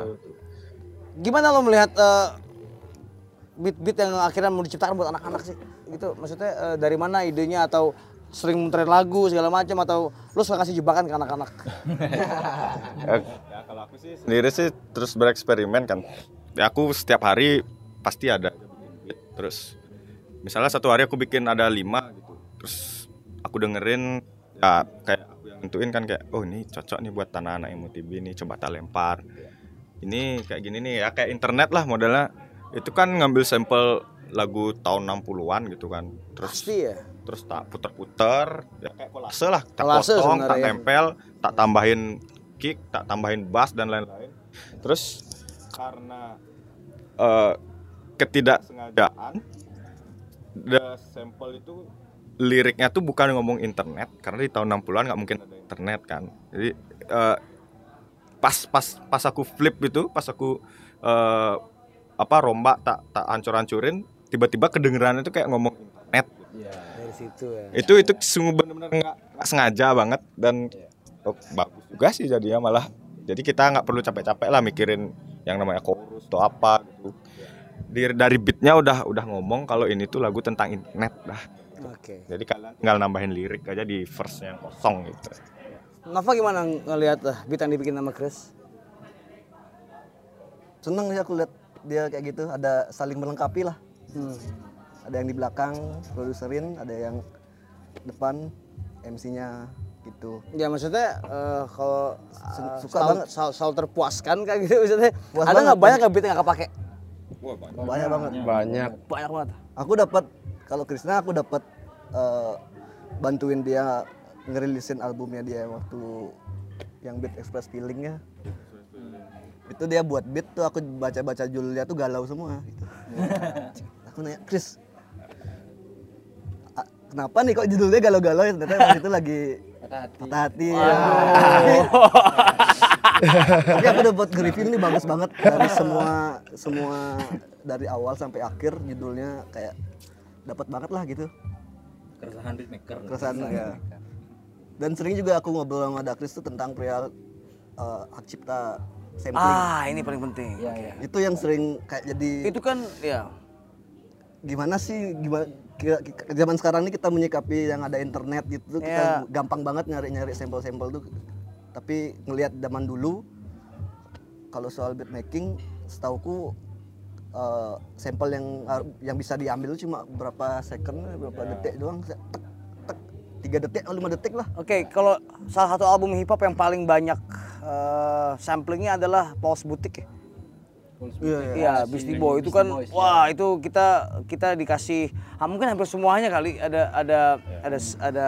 gimana lo melihat eh, beat-beat yang akhirnya mau diciptakan buat anak-anak sih gitu maksudnya eh, dari mana idenya atau sering muterin lagu segala macam atau lo suka kasih jebakan ke anak-anak ya kalau aku sih sendiri sih terus bereksperimen kan. Ya aku setiap hari pasti ada. Terus misalnya satu hari aku bikin ada lima gitu. Terus aku dengerin ya kayak aku yang nentuin kan kayak oh ini cocok nih buat tanah anak MUTB nih coba tak lempar. Ini kayak gini nih ya kayak internet lah modelnya. Itu kan ngambil sampel lagu tahun 60-an gitu kan. Terus pasti ya terus tak puter-puter ya kayak kolase lah tak Kolase potong tak ya. tempel tak tambahin kick tak tambahin bass dan lain-lain terus karena eh, ketidaksengajaan the sample itu liriknya tuh bukan ngomong internet karena di tahun 60-an nggak mungkin ada internet kan. Jadi eh, pas pas pas aku flip itu pas aku eh, apa rombak tak tak hancur-hancurin tiba-tiba kedengeran itu kayak ngomong internet. Dari situ ya. Itu itu sungguh benar-benar nggak nggak sengaja banget dan oh, bagus juga sih jadinya malah jadi kita nggak perlu capek-capek lah mikirin yang namanya chorus atau apa gitu. Di- dari beatnya udah udah ngomong kalau ini tuh lagu tentang internet dah. Oke. Jadi kalian tinggal nambahin lirik aja di verse yang kosong gitu. Nafa gimana ngelihat eh, beat yang dibikin sama Chris? Seneng sih aku lihat dia kayak gitu, ada saling melengkapi lah. hmm. Ada yang di belakang produserin, ada yang depan MC-nya gitu. Ya maksudnya eh, kalau eh, suka selalu, banget. selalu, selalu terpuaskan kayak gitu maksudnya. Puas ada nggak banyak nggak beat yang nggak kepake? Banyak banget. Banyak. Banyak banget. Aku dapat kalau Krisna aku dapat eh, bantuin dia ngerilisin albumnya dia waktu yang Beat Express Feeling-nya. Itu dia buat beat tuh aku baca-baca judulnya tuh galau semua gitu. aku nanya, "Kris, a- kenapa nih kok judulnya galau-galau ya?" Ternyata waktu itu lagi patah hati patah hati. Tapi aku dapat nge-review ini bagus banget dari semua semua dari awal sampai akhir judulnya kayak dapat banget lah gitu keresahan beatmaker keresahan ya. Dan sering juga aku ngobrol sama Dakris tuh tentang perihal eh, hak cipta sampling. Ah ini paling penting. Iya, iya. Itu yang sering kayak jadi Itu kan ya gimana sih gimana zaman sekarang ini kita menyikapi yang ada internet gitu tuh kita Iya. gampang banget nyari-nyari sampel-sampel tuh tapi ngelihat zaman dulu kalau soal beat making setauku eh, sampel yang yang bisa diambil cuma berapa second berapa detik doang tek tek tiga detik atau lima detik lah Oke, kalau salah satu album hip hop yang paling banyak eh, samplingnya adalah Paul's Boutique ya. Iya, Beastie Boy itu kan wah itu kita kita dikasih ah, mungkin hampir semuanya kali ada ada ada ada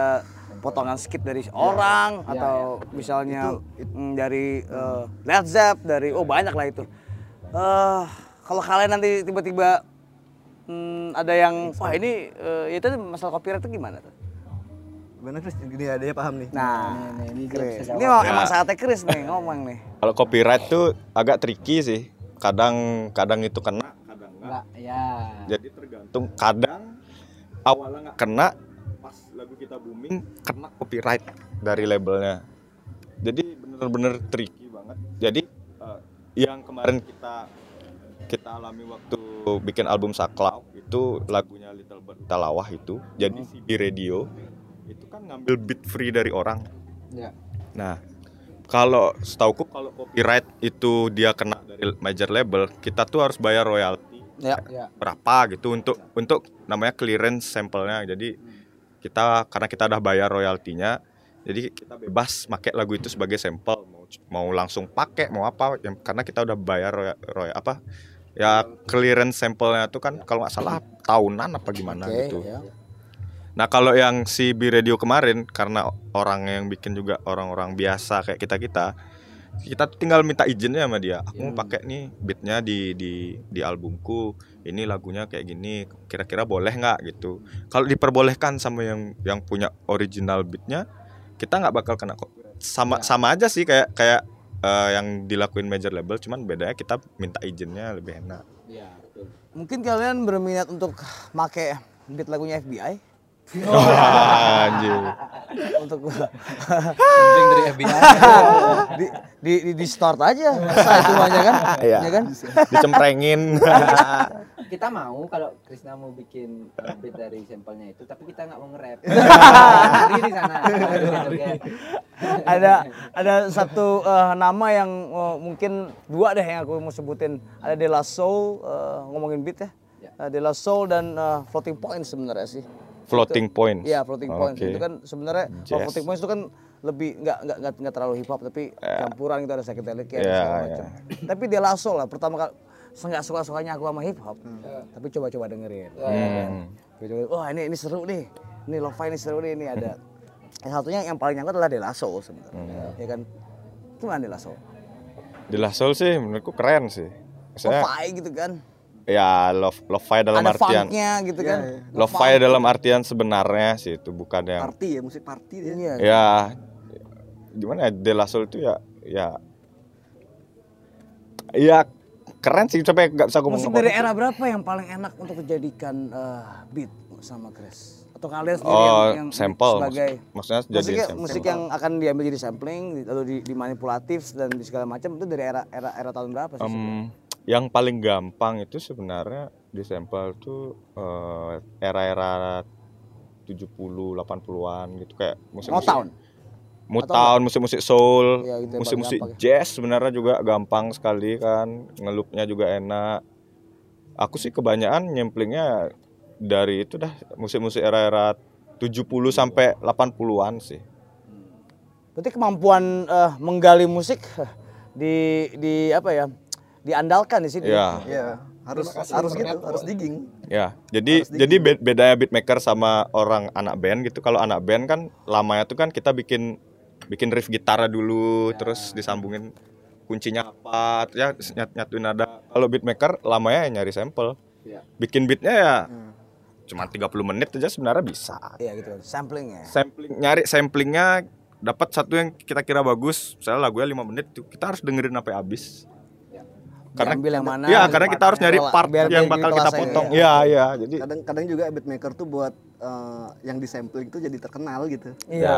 potongan skit dari orang atau misalnya mm, dari eh, Led Zepp dari oh banyak lah itu. Eh kalau kalian nanti tiba-tiba mm, ada yang wah ini eh, itu masalah copyright itu gimana tuh? Gimana Chris? Gini ada ya paham nih. Nah, Chris. bisa Ini jawab. emang, emang saatnya Chris nih ngomong nih. Kalau copyright tuh agak tricky sih. Kadang kadang itu kena, kadang enggak. Ya. Jadi tergantung kadang awalnya nggak kena pas lagu kita booming kena copyright dari labelnya. Jadi bener-bener tricky banget. Jadi eh, yang kemarin kita kita alami waktu bikin album Saklau itu lagunya Little Bird Talawah itu. Jadi CB Radio itu kan ngambil beat free dari orang. Ya. Nah, kalau setauku kalau copyright itu dia kena dari major label, kita tuh harus bayar royalti Ya. Ya. berapa gitu untuk untuk namanya clearance sampelnya. Jadi kita karena kita udah bayar royaltinya, jadi kita bebas pakai lagu itu sebagai sampel mau mau langsung pakai mau apa yang karena kita udah bayar roy, roy- apa ya clearance sampelnya itu kan kalau nggak salah tahunan apa gimana Oke, gitu. ya. Nah kalau yang si B Radio kemarin karena orang yang bikin juga orang-orang biasa kayak kita kita kita tinggal minta izinnya sama dia. Aku mau pakai nih beatnya di di di albumku. Ini lagunya kayak gini. Kira-kira boleh nggak gitu? Kalau diperbolehkan sama yang yang punya original beatnya, kita nggak bakal kena kok. Sama sama aja sih kayak kayak eh, yang dilakuin major label. Cuman bedanya kita minta izinnya lebih enak. Ya, betul. Mungkin kalian berminat untuk make beat lagunya FBI Anjir. untuk Penting dari FBI. di, di, di, di start aja saya semuanya kan Iya. ya kan Dicemprengin. Kita mau kalau Krisna mau bikin uh, beat dari sampelnya itu, tapi kita nggak mau nge-rap. Di sana. Ada ada satu eh, nama yang eh, mungkin dua deh yang aku mau sebutin ada De La Soul eh, ngomongin beat ya, Ya. Eh, De La Soul dan Floating Point sebenarnya sih Floating point. Iya floating point Oke. itu kan sebenarnya Jazz. floating point itu kan lebih nggak nggak nggak terlalu hip hop tapi campuran gitu ada psychedelic ya Iya, segala iya. macam. Tapi De La Soul lah pertama kali nggak suka sukanya aku sama hip hop tapi coba-coba dengerin. Hmm. Coba-coba, Wah ini ini seru nih, ini lo-fi ini seru nih, ini ada. Yang satunya yang paling nyangkut adalah De La Soul sebenarnya, ya kan? Gimana De La Soul? De La Soul sih menurutku keren sih. Maksudnya Lo-fi gitu kan? Ya love lo-fi dalam ada artian funknya gitu kan? lo-fi dalam artian sebenarnya sih itu bukan yang Party ya, musik party dia. Iya. ya gimana ya De La Soul itu ya ya ya keren sih sampai nggak bisa ngomong Musik dari era berapa yang paling enak untuk dijadikan eh, beat sama Chris? Atau kalian sendiri oh yang, yang sampel sebagai maksud- maksudnya jadi musik, sampel musik yang akan diambil jadi sampling lalu di, dimanipulatif dan di segala macam itu dari era era era tahun berapa sih? Em, yang paling gampang itu sebenarnya di sampel tuh eh, era-era 70 80-an gitu kayak musik-musik Motown. Motown, musik-musik soul, Iya, gitu yang musik-musik gampang jazz sebenarnya juga gampang sekali kan, ngelupnya juga enak. Aku sih kebanyakan nyemplingnya dari itu dah musik-musik era-era 70 sampai 80-an sih. Berarti kemampuan eh, menggali musik di di apa ya? Diandalkan di sini. Ya, Iya, harus harus gitu, harus digging. ya. Jadi jadi be- bedanya beatmaker sama orang anak band gitu. Kalau anak band kan lamanya tuh kan kita bikin bikin riff gitar dulu, terus disambungin kuncinya apa, ya nyat nyatuin nada. Kalau beatmaker lamanya ya nyari sampel. Iya. Bikin beatnya ya cuma 30 menit aja sebenarnya bisa. Iya gitu. Sampling ya. Sampling nyari samplingnya dapat satu yang kita kira bagus, misalnya lagunya 5 menit kita harus dengerin sampai habis. Karena Diambil yang mana? Iya, karena kita harus nyari part biar- yang bakal kita potong. ya. Iya, iya. Jadi Kadang-kadang juga beatmaker tuh buat eh, yang disampling tuh jadi terkenal gitu. Iya.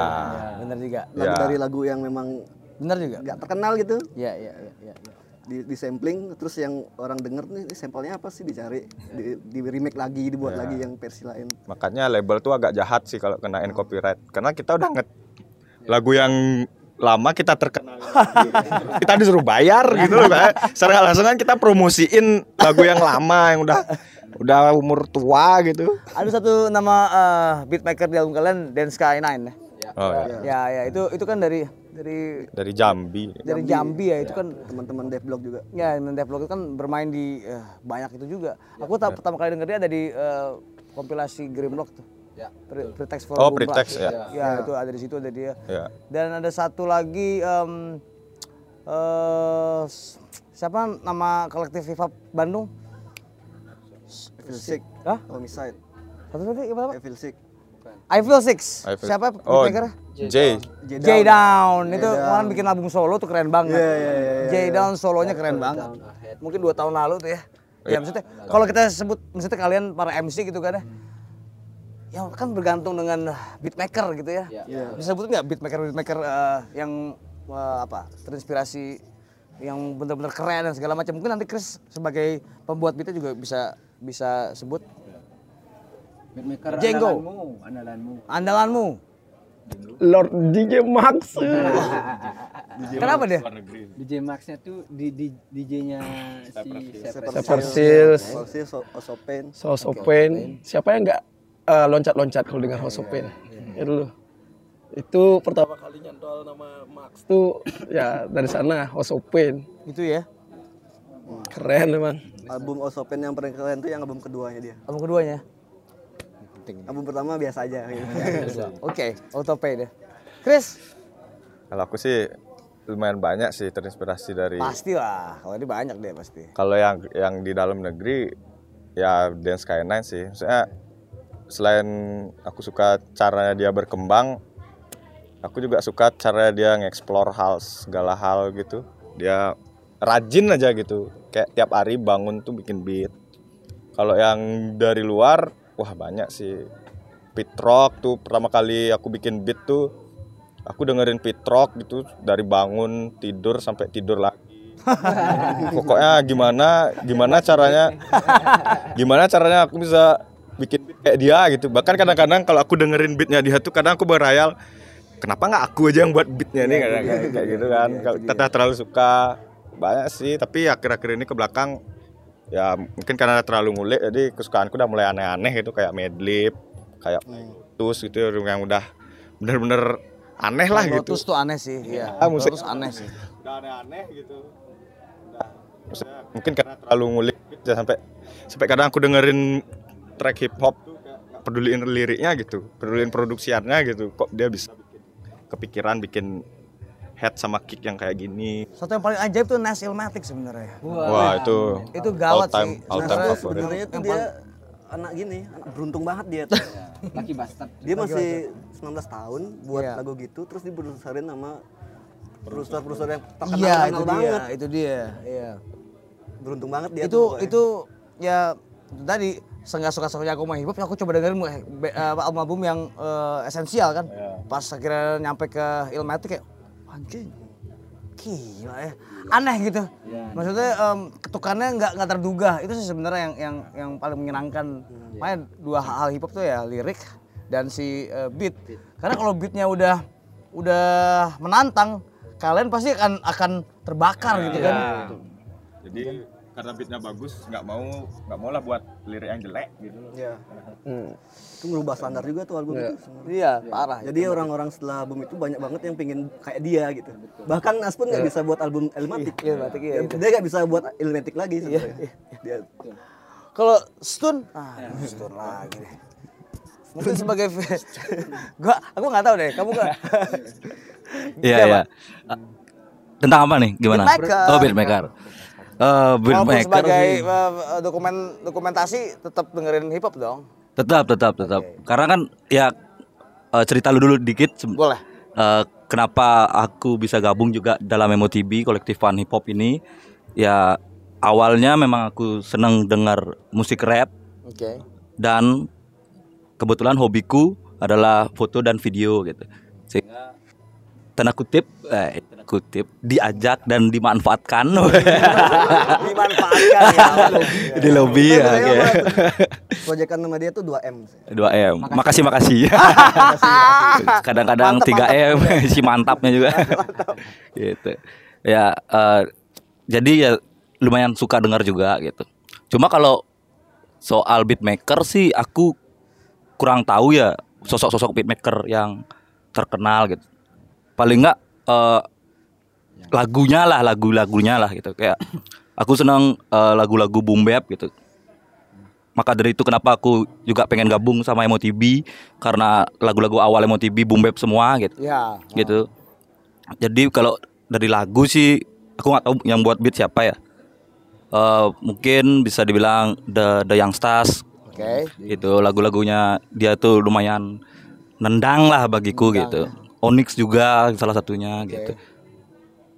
Bener juga. Lagu Ya. dari lagu yang memang Bener juga. nggak terkenal gitu Iya iya iya. iya. di, di sampling terus yang orang denger nih ini sampelnya apa sih dicari di, di remake lagi dibuat lagi yang versi lain makanya label tuh agak jahat sih kalau kenain copyright. Karena kita udah nget lagu yang lama kita terkenal kita disuruh bayar gitu loh kayak secara langsung kan kita promosiin lagu yang lama yang udah udah umur tua gitu Ada satu nama eh, beatmaker di album kalian Dance Sky 9 ya. Oh, iya. Ya ya itu itu kan dari dari Dari Jambi. dari Jambi ya itu kan teman-teman devlog juga ya Devlog itu kan bermain di eh, banyak itu juga. Aku tak pertama kali denger dia ada di eh, kompilasi Grimlock tuh. Ya. Pre- Pretext for Oh. Pretext, ya. Ya, itu ada di situ ada dia. Ya. Dan ada satu lagi em, eh, s- siapa nama kolektif hop Bandung? Evil Sick Hah? Homicide Satu lagi apa? Evil Sick I Feel Six. I feel- Siapa Oh, beatmaker? J. J Down. Itu kemarin bikin album solo tuh keren banget. J Down solonya keren banget. Mungkin dua tahun lalu tuh ya. Ya maksudnya kalau kita sebut maksudnya kalian para MC gitu kan ya. Ya kan bergantung dengan beatmaker gitu ya. Bisa sebut nggak beatmaker beatmaker eh, yang eh, apa terinspirasi yang benar-benar keren dan segala macam. Mungkin nanti Chris sebagai pembuat beatnya juga bisa bisa sebut Beatmaker Jenggo. andalanmu, andalanmu. andalanmu. Lord DJ Max. Kenapa dia? DJ Max-nya tuh di, di DJ-nya si Separate Separseals, Polsi so, Osopen House Open. Siapa yang nggak eh, loncat-loncat kalau dengar House Open? Ya dulu. Itu pertama kali nyantol nama Max tuh ya dari sana House Open. Itu ya. Keren emang. album Osopen yang paling keren tuh yang album keduanya dia Album keduanya. album pertama biasa aja gitu. Oke, autopay deh. Chris, Kalau aku sih lumayan banyak sih terinspirasi dari pasti lah. Kalau ini banyak deh pasti. kalau yang yang di dalam negeri ya Dance Skyline sih. Maksudnya selain aku suka caranya dia berkembang, aku juga suka cara dia ngeksplor hal segala hal gitu. Dia rajin aja gitu. Kayak tiap hari bangun tuh bikin beat. Kalau yang dari luar, wah banyak sih. Pit Rock tuh pertama kali aku bikin beat tuh aku dengerin Pit Rock gitu dari bangun tidur sampai tidur lagi. Pokoknya gimana gimana caranya gimana caranya aku bisa bikin beat kayak dia gitu. Bahkan kadang-kadang kalau aku dengerin beatnya dia tuh kadang aku berayal kenapa nggak aku aja yang buat beatnya nih kadang kayak, kayak gitu kan. Kalau kita terlalu suka banyak sih tapi akhir-akhir ini ke belakang ya mungkin karena terlalu ngulik jadi kesukaanku udah mulai aneh-aneh gitu kayak medley kayak terus gitu yang udah bener-bener aneh lah gitu Lotus tuh aneh sih, iya. Ah, musik- Lotus aneh sih. udah aneh-aneh gitu Udah, mungkin karena terlalu ngulik ya sampai sampai kadang aku dengerin track hip hop peduliin liriknya gitu peduliin produksiannya gitu kok dia bisa bikin kepikiran bikin head sama kick yang kayak gini Satu yang paling ajaib tuh Nas Illmatic sebenarnya. wah itu Itu gawat all time sih. all time Sebenarnya tuh dia anak gini anak beruntung banget dia tuh Lucky bastard. dia masih 19 tahun buat Iya. lagu gitu terus diproduserin sama produser-produser yang terkenal Iya, terkenal itu dia, banget itu dia. Iya. beruntung banget dia itu tuh itu ya tadi senggak suka sukanya aku main hip hop aku coba dengerin eh, be- eh, apa, album-album yang eh, esensial kan. Pas akhirnya nyampe ke Illmatic kayak anjing gila ya. Aneh gitu. Maksudnya em, ketukannya nggak nggak terduga. Itu sih sebenarnya yang yang yang paling menyenangkan. Makanya dua hal hip hop tuh ya lirik dan si eh, beat. Karena kalau beatnya udah udah menantang kalian pasti akan akan terbakar gitu kan. jadi karena beatnya bagus nggak mau nggak mau lah buat lirik yang jelek gitu Iya. Hmm. itu merubah standar juga tuh album itu sebenarnya. iya parah jadi orang-orang setelah album itu banyak banget yang pengen kayak dia gitu bahkan Nas pun nggak bisa buat album Elmatic Illmatic, iya, dia nggak bisa buat Elmatic lagi sebenarnya dia Kalau Stun, ah Stun lagi deh. Mungkin sebagai gua aku nggak tahu deh, kamu nggak Iya iya. Tentang apa nih? Gimana? Beatmaker. Oh beatmaker. Beatmaker sebagai eh, dokumen dokumentasi tetap dengerin hip hop dong. Tetap tetap tetap. Karena kan ya eh, cerita lu dulu dikit. Boleh. eh, kenapa aku bisa gabung juga dalam MOTB kolektifan hip hop ini? Ya awalnya memang aku senang dengar musik rap Oke. dan kebetulan hobiku adalah foto dan video gitu sehingga tanda kutip eh kutip diajak dan dimanfaatkan. Dimanfaatkan ya. di lobby ya kayak proyekan nama dia tuh 2M 2 m. Makasih. Makasih kadang-kadang 3 m si mantapnya juga. Gitu. Ya eh, jadi ya lumayan suka dengar juga gitu. Cuma kalau soal beatmaker sih aku kurang tahu ya sosok-sosok beatmaker yang terkenal gitu. Paling nggak eh, lagunya lah lagu-lagunya lah gitu. Kayak aku senang eh, lagu-lagu boom bap gitu. Maka dari itu kenapa aku juga pengen gabung sama MOTB karena lagu-lagu awal MOTB boom bap semua gitu. Ya. gitu. Jadi kalau dari lagu sih aku nggak tahu yang buat beat siapa ya. Eh, mungkin bisa dibilang the the youngsters. Oke. gitu. Lagu-lagunya dia tuh lumayan nendang lah bagiku gitu. Onyx juga salah satunya gitu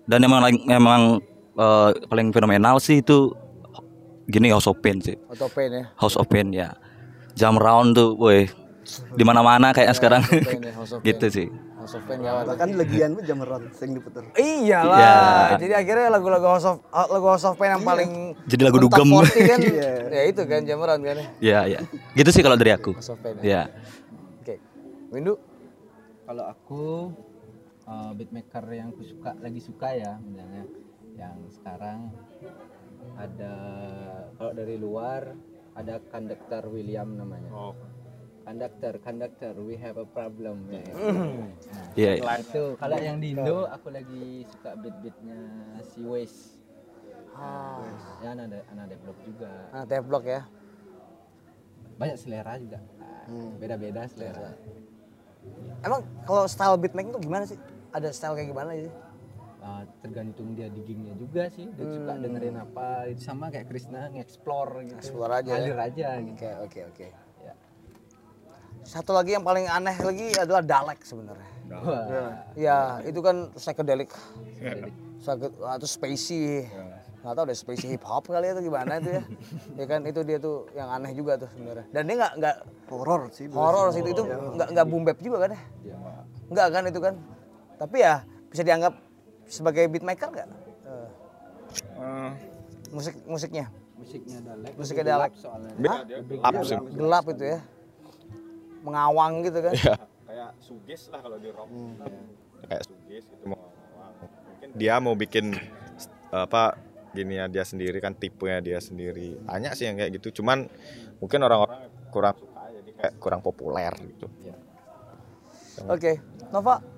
dan emang emang eh, paling fenomenal sih itu gini House of Pain sih Otopen ya. House of Pain ya jam round tuh woi di mana-mana kayaknya sekarang Pain ya, House of gitu sih House of Pain gawat. bahkan legian pun jameran sering diputer Iyalah. Iya. Jadi akhirnya lagu-lagu House of lagu House of Pain yang paling Jadi lagu dugem. 40 kan. Iya. ya itu kan jamuran kan. ya. ya ya gitu sih kalau dari aku House of Pain. Ya. ya Oke. Windu. Kalau aku uh, beatmaker yang aku suka lagi suka ya misalnya yang sekarang ada kalau dari luar ada konduktor William namanya. Konduktor, konduktor, we have a problem. Ya, ya. Iya, Nah, itu kalau yang di Indo aku lagi suka beat-beatnya si Waze. Ah. Ya anak anak develop juga. TF Block ya. Banyak selera juga. Nah, Beda-beda selera. Emang kalau style beatmaking tuh gimana sih? Ada style kayak gimana sih? Uh, tergantung dia diggingnya juga sih dia suka dengerin apa itu sama kayak Krishna nge-explore gitu Explore aja ya? ngalir aja gitu Oke, oke, oke. Ya. Satu lagi yang paling aneh lagi adalah Dalek sebenarnya. Wah, Ya, itu kan psychedelic. Psyche- atau spacey. Nggak tahu deh spacey hip hop kali itu gimana itu ya. ya kan itu dia tuh yang aneh juga tuh sebenarnya. Dan dia nggak nggak horor sih horor sih itu itu nggak nggak boom bap juga kan ya? Nggak kan itu kan. Tapi ya bisa dianggap sebagai beatmaker nggak? Eh, Eh, musik musiknya musiknya Dalek Musiknya lebih gelap Dalek. soalnya up sih. gelap itu ya. Mengawang gitu kan. Ya, kayak sugis lah kalau di rock. Kayak sugis gitu mau mungkin dia mau bikin apa gini ya dia sendiri kan tipenya dia sendiri. Banyak sih yang kayak gitu. Cuman mungkin orang-orang kurang suka jadi kayak kurang populer gitu. Oke, Nova.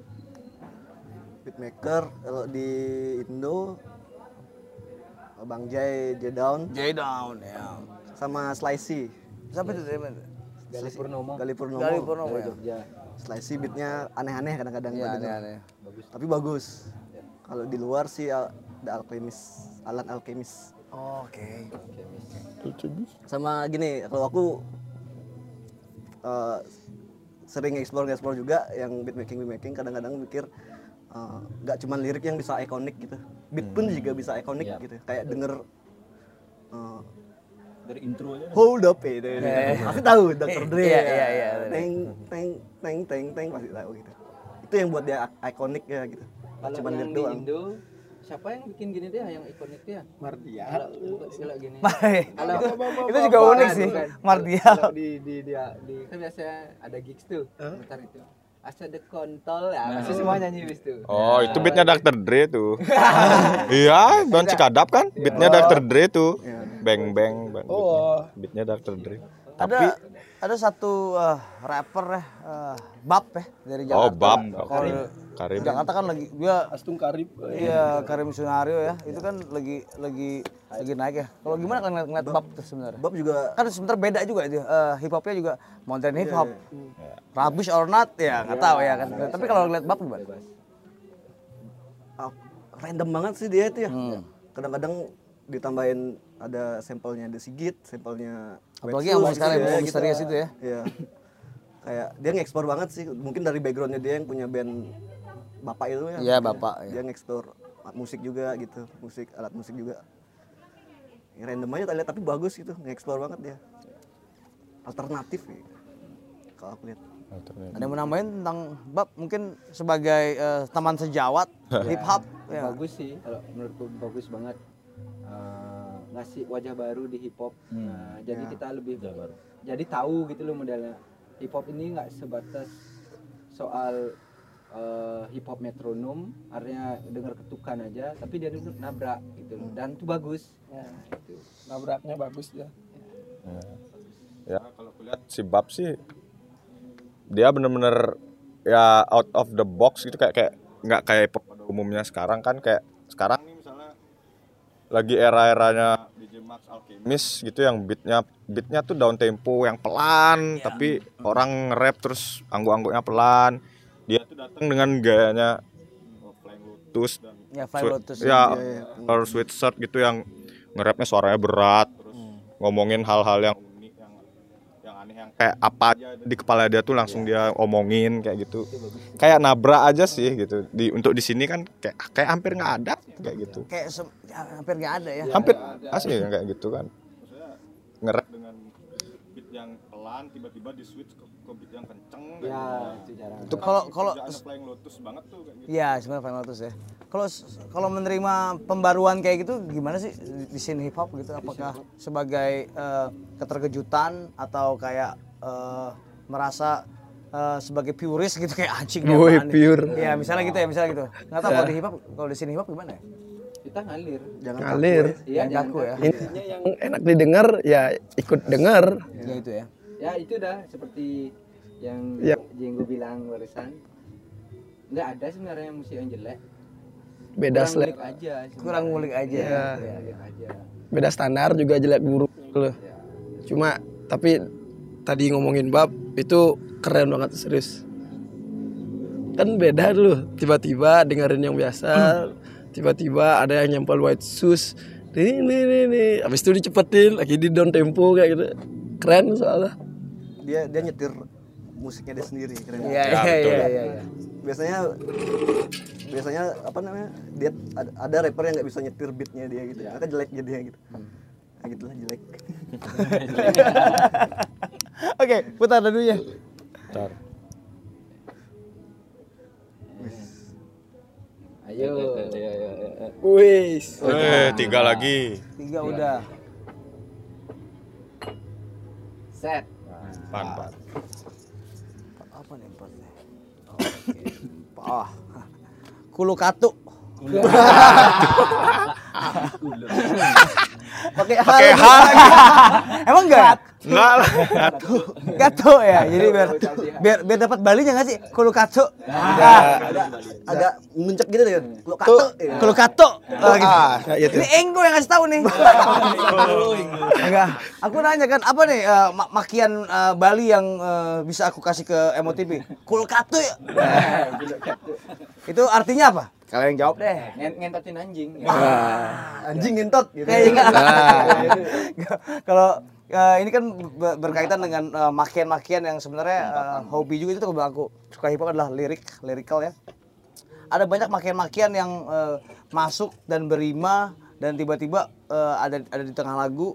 Beatmaker kalau di Indo Bang Jai J Down J Down ya. sama Slicey Sampai itu dari mana? Gali Purnomo Gali Purnomo Gali Purnomo ya. Jogja Slicey beatnya aneh-aneh kadang-kadang denger. aneh-aneh. tapi bagus kalau di luar sih The Alchemist Alan Alchemist Oke. sama gini kalau aku uh, sering explore explore juga yang beatmaking beatmaking kadang-kadang mikir uh, nggak cuman lirik yang bisa ikonik gitu. Beat pun juga bisa ikonik Iya. gitu. Kayak denger uh, dari intro aja. Hold up ya itu, itu. pasti tahu Dr. Dre Iya, ya. iya, iya. teng teng teng teng teng pasti tahu gitu. Itu yang buat dia ikonik ya gitu. Kalau cuman yang lirik di doang. Indo siapa yang bikin gini dia? Yang ikonik dia? Mardia. kalau kalau gini itu, itu juga unik sih, Mardial. kalau di di dia di kan biasanya ada gigs tuh. Mutar itu asal ada kontol ya pasti semua nyanyi wis tuh Oh, itu beatnya Dr. Dre tuh. iya, Don Cikadap kan? Beatnya Dr. Dre tuh. Bang bang bang. Oh. Beatnya Dr. Dre. Ada ada satu eh, rapper eh, Bab ya dari Jakarta. Oh, Bab. Kalau Karim. Jakarta kan lagi dia Astung Karib. iya Karim Sunario ya. Itu kan lagi lagi lagi naik ya. Kalau gimana kan ngeliat, ngeliat Bab tuh sebenarnya? Bob juga Kan sebenarnya beda juga itu. eh, hip hopnya juga modern hip hop. Rubbish or not ya nggak tahu ya kan. Tapi kalau ngeliat Bab gimana? ah, random banget sih dia itu ya Hmm. kadang-kadang ditambahin ada sampelnya The Sigit sampelnya Apalagi yang mau sekarang gitu yang mau ya, misterius itu ya. Iya. kayak dia nge-explore banget sih mungkin dari backgroundnya dia yang punya band bapak itu ya Iya, bapak, ya. dia nge-explore musik juga gitu musik alat musik juga. Ya, random aja tadi lihat, tapi bagus gitu nge-explore banget dia. Alternatif gitu. kalau aku lihat. Ada yang mau nambahin tentang Bab mungkin sebagai eh, teman sejawat hip hop ya. bagus sih kalau menurutku bagus banget. Eh, ngasih wajah baru di hip hop Nah, jadi kita lebih jadi tahu gitu loh modelnya. Hip hop ini nggak sebatas soal eh, hip hop metronom artinya dengar ketukan aja tapi dia duduk nabrak gitu loh. Dan itu bagus. Ya, gitu. Nabraknya bagus ya. Ya, kalau kulihat si Bab sih dia bener-bener ya out of the box gitu kayak kayak nggak kayak pop pada umumnya sekarang kan kayak sekarang nih misalnya lagi era-eranya DJ Max Alchemist gitu yang beatnya beatnya tuh down tempo yang pelan tapi orang nge-rap terus anggo-anggonya pelan dia tuh datang dengan gayanya Flying Lotus. Dan Ya, Flying Sweet- Lotus. ya or sweet shirt gitu yang nge-rapnya suaranya berat. Terus ngomongin hal-hal yang unik yang yang aneh yang kayak apa aja di kepala dia tuh langsung dia omongin kayak gitu. Kayak nabrak aja sih gitu. Di untuk di sini kan kayak kayak hampir nggak ada kayak gitu. Kayak sem- ya, hampir nggak ada ya. hampir asli yang kayak gitu kan. Nge-rap. dengan beat yang pelan tiba-tiba di switch ke, yang kenceng Ya, gitu. itu jarang. itu Kalau- kalau- Flying Lotus banget tuh kayak gitu Iya, sebenarnya Final Lotus ya. Kalau kalau menerima pembaruan kayak gitu gimana sih di, di scene hip hop gitu? Apakah sebagai eh, keterkejutan atau kayak eh, merasa eh, sebagai purist gitu kayak anjing Woi, apaan nih?" pure. Iya, misalnya gitu ya, misalnya gitu. Nggak tahu kalau di hip hop, kalau di scene hip hop gimana ya? Kita ngalir. Jangan Ngalir. Iya, Yang jangan kaku ya. Intinya yang enak didengar ya ikut dengar. Ya itu ya. Ya itu dah seperti yang Ya. Jenggo bilang barusan. Nggak ada sebenarnya musik yang jelek. Beda Kurang aja. sebenarnya. Kurang ngulik aja. Iya. Iya, Ngulik aja. beda standar juga jelek buruk gitu loh. Cuma tapi tadi ngomongin bab itu keren banget serius. Kan beda dulu, tiba-tiba dengerin yang biasa, tiba-tiba ada yang nyempel white shoes. Ini ini ini, ini. Habis itu dicepetin lagi di down tempo kayak gitu. Keren soalnya. Dia dia nyetir musiknya dia sendiri keren Iya, iya, iya, iya, iya. biasanya biasanya apa namanya dia ada, ada rapper yang nggak bisa nyetir beatnya dia gitu maka jelek jadinya gitu nah gitulah jelek Oke, putar dulu ya. Bentar. Ayo. Wis. eh tiga lagi Tiga udah. Set. Pan pan Apa nih empatnya? Oke. Ah. Kulu katu. Pakai hal. Pakai hal. Emang enggak? Enggak lah Katu ya. Jadi biar biar biar dapat balinya enggak sih? Kulu katu. Ah. agak muncak gitu deh kalau ya. Kulu katu. Oh, gitu. kayak gitu. Ini Enggo yang ngasih tahu nih. Enggak. Aku nanya kan apa nih ma- makian eh, Bali yang eh, bisa aku kasih ke MOTV? Kulu katu ya. Itu artinya apa? Kalian jawab deh. Ngen- Ngentotin anjing. anjing ngentot gitu Kayaknya. Kalau eh, ini kan be- berkaitan dengan eh, makian-makian yang sebenarnya eh, hobi juga itu kalau aku suka hip hop adalah lirik, lirikal ya. Ada banyak makian-makian yang eh, masuk dan berima dan tiba-tiba eh, ada ada di tengah lagu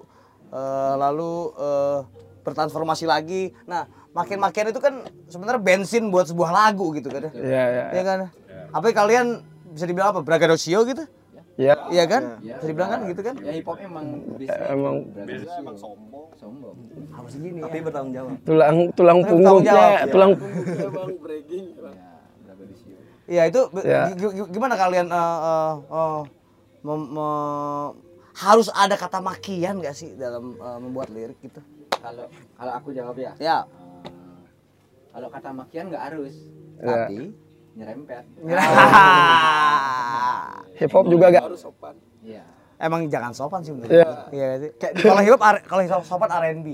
eh, lalu eh, bertransformasi lagi. Nah, makian-makian itu kan sebenarnya bensin buat sebuah lagu gitu kan. ya. Iya, iya. Iya kan? Apa kalian bisa dibilang apa? Braggadocio gitu? Iya. Iya kan? Bisa dibilang kan gitu kan? Ya hip hop emang bisnis. Emang emang sombong sombong. Harus gini tapi ya. bertanggung jawab tulang tulang Tapi bertanggung punggungnya, jawab, ya. tulang Iya itu Ya. gi- gi- gimana kalian eh, eh, eh, mem- me- harus ada kata makian gak sih dalam eh, membuat lirik gitu? Kalau kalau aku jawab ya. Ya. Kalau kata makian nggak harus. Ya. Tapi nyerempet. hip hop juga gak harus sopan. Iya. Emang jangan sopan sih menurut Iya. gue. Iya sih. Kayak kalau hip hop kalau hip hop sopan R&B.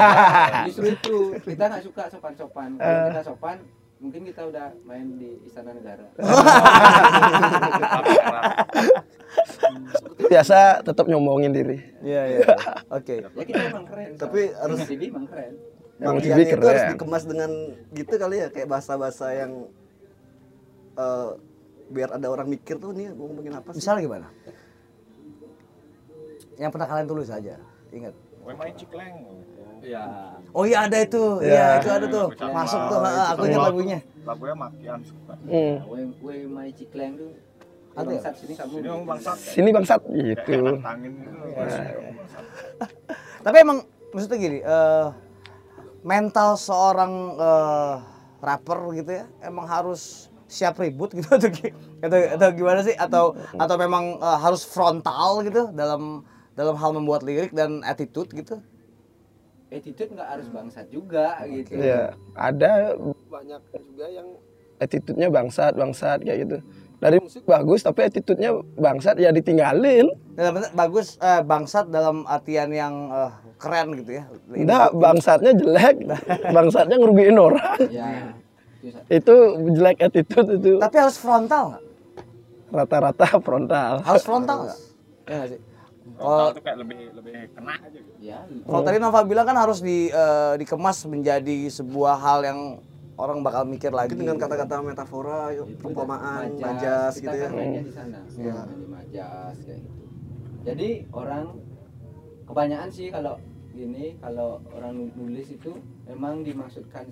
Justru itu kita nggak suka sopan-sopan. Kalau kita sopan, mungkin kita udah main di istana negara. Biasa tetap nyombongin diri. Iya iya. Oke. ya kita emang keren. Tapi harus- TV emang keren. Emang makiannya TV itu harus keren. dikemas dengan gitu kali ya kayak bahasa-bahasa yang eh, biar ada orang mikir tuh nih mau ngomongin apa sih Misalnya gimana? Yang pernah kalian tulis aja. Ingat. Gue main cikleng Iya. Oh iya ada itu. Iya, itu ada tuh. Masuk tuh. Aku ingat lagunya. lagunya makian suka Hmm. We we my cikleng tuh. Ada ya? Sini kamu. ini yang bangsat Sini bangsat gitu. gitu Tapi emang maksudnya gini, eh, mental seorang eh, rapper gitu ya, emang harus siap ribut gitu atau, atau, atau gimana sih? Atau atau memang eh, harus frontal gitu dalam dalam hal membuat lirik dan attitude gitu? attitude nggak harus bangsat juga gitu Iya, ada banyak juga yang attitude-nya bangsat, bangsat kayak gitu. Dari musik bagus tapi attitude-nya bangsat ya ditinggalin. Dalam bagus eh, bangsat dalam artian yang eh, keren gitu ya. Enggak, bangsatnya jelek, bangsatnya ngerugiin orang. ya itu jelek attitude itu Tapi harus frontal nggak? rata-rata frontal. Harus frontal nggak? Ya nggak sih. Kalau itu kayak lebih lebih kena aja gitu. ya kalau tadi Nova bilang kan harus di, eh, dikemas menjadi sebuah hal yang orang bakal mikir lagi. Mungkin dengan kata-kata metafora, yuk, perumpamaan, Majas, majas kita gitu ya. kan mainnya di sana Iya. main di majas kayak gitu jadi orang kebanyakan sih kalau gini kalau orang nulis itu memang dimaksudkan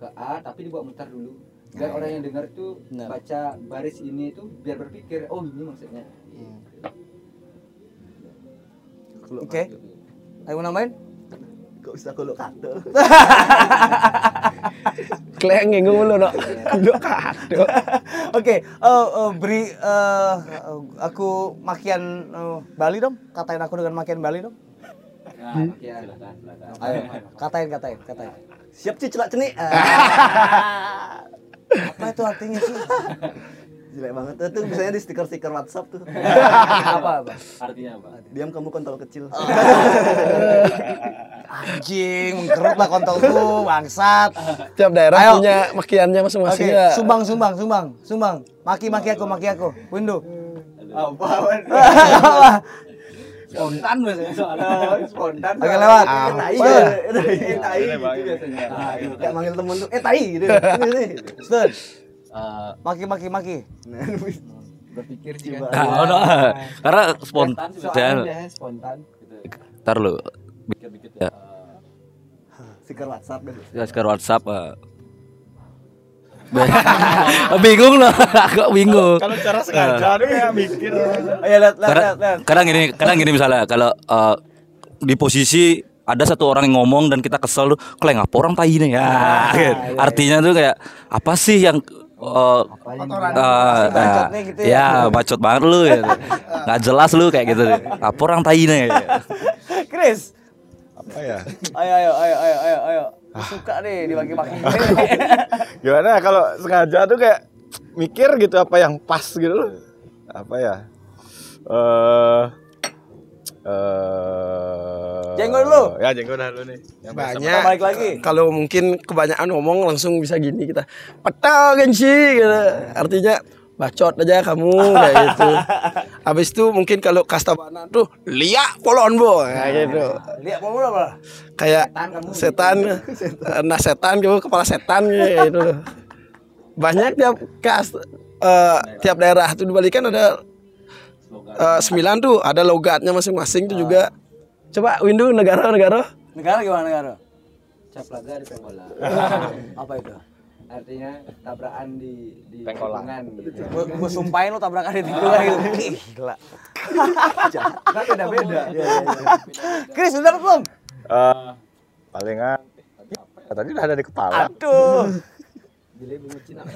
ke A tapi dibuat mutar dulu biar orang yang dengar tuh Benar. baca baris ini itu biar berpikir oh ini maksudnya Oke. Ayo mau nambahin? Kok bisa kalau kado? Kleng nginggung mulu no. Dok kado. Oke, eh, eh, beri eh, aku makian eh, Bali dong. Katain aku dengan makian Bali dong. nah, ya silakan silakan Ayo, katain, katain, katain. Siap sih celak cenik. Apa itu artinya sih? Jelek banget. Itu misalnya di stiker-stiker WhatsApp tuh. apa apa? artinya apa Diam kamu kontol kecil. Anjing, mengkerut lah kontolku, bangsat. Tiap daerah Ayo. punya makiannya masing-masing ya. sumbang, sumbang, sumbang, sumbang. Maki, maki aku, maki aku. Window. Spontan biasanya soalnya spontan Oke, lewat. Tai. Apa ya? Eh, Tai. biasanya nah, gitu. Kayak manggil temen tuh, eh tai gitu. Nih. Stud. Eh, Maki, maki, maki. Berpikir sih Nah, oh, no. Karena spontan. soalnya dia spontan gitu Ntar lu bikin-bikin ya. stiker WhatsApp gitu. Ya sekarang WhatsApp. Bingung loh, aku bingung. Kalau cara sengaja tuh kayak mikir. Ayo lihat, lihat, Kadang, lihat, lihat. kadang gini, kadang gini misalnya kalau eh, di posisi ada satu orang yang ngomong dan kita kesel tuh, kalau ngapa orang tai nih ya. Artinya tuh kayak apa sih yang eh, eh, Bacotnya gitu ya. ya bacot banget lu ya. nggak jelas lu kayak gitu deh. apa orang tai nih Chris. Apa ya? Ayo, ayo, ayo, ayo, ayo, ayo. Aku Suka nih dibagi-bagi. Gimana kalau sengaja tuh kayak mikir gitu apa yang pas gitu loh. Apa ya? Eh eh Jenggot dulu. Ya jenggot dah dulu nih. Yang. Banyak. Kita balik lagi. Kalau mungkin kebanyakan ngomong langsung bisa gini kita. Petang gensi gitu. Artinya bacot aja kamu kayak gitu. Habis itu mungkin kalau kastabana tuh liak polon bo kayak gitu. Lihat mau mulai apa? Kayak setan, nah setan gitu kepala setan kayak gitu. Banyak tiap kas eh, tiap daerah tuh dibalikan ada eh, sembilan tuh ada logatnya masing-masing tuh juga. Coba Windu negara-negara. Negara gimana negara? caplaga di pengkolan Apa itu? Artinya tabrakan di di tikungan gitu Gue sumpahin lo tabrakan di tikungan gitu. Gila. kan beda beda Chris, udah dapat belum? Eh, palingan ya? Tadi udah ada di kepala. Aduh. Jeli bunga Cina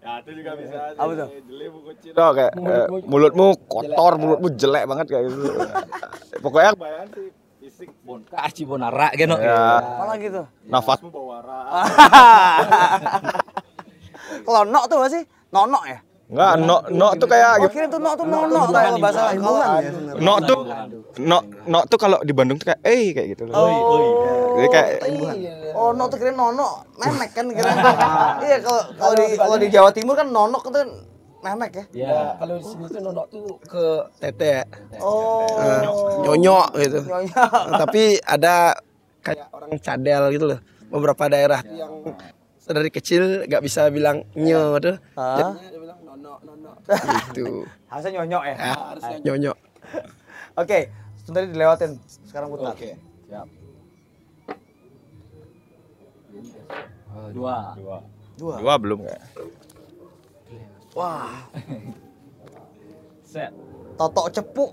Ya itu juga bisa. Apa tuh? Jeli buku Cina kayak eh, mulutmu kotor, mulutmu jelek banget kayak gitu. Pokoknya kebayang sih fisik bonka cibonara gitu ya Apa lagi tuh? nafasmu bawa wara. Kalau nok tuh apa sih? Nonok ya? Enggak, no no tuh kayak Oh gitu. kira tuh nok tuh nonok kalau bahasa kalau ya sebenarnya. No tuh no no tuh kalau di Bandung tuh kayak eh kayak gitu loh. Oh. Jadi kayak Oh, nok tuh kira nonok, memek kan kira. Iya, kalau kalau di kalau di Jawa Timur kan nonok itu memek ya. ya Kalau di sini tuh nodok tuh ke tete, Oh. Eh, nyonyok gitu. Nyonya. Nah, tapi ada kayak orang cadel gitu loh. Beberapa daerah tuh yang dari kecil nggak bisa bilang nyo tuh. Hah? Jadinya dia bilang nono nono. Gitu. Harusnya nyonyok ya. Harusnya nyonyok. Oke, tadi dilewatin. Sekarang putar. siap dua dua. Dua. Dua belum kayak. Wah, set totok cepu.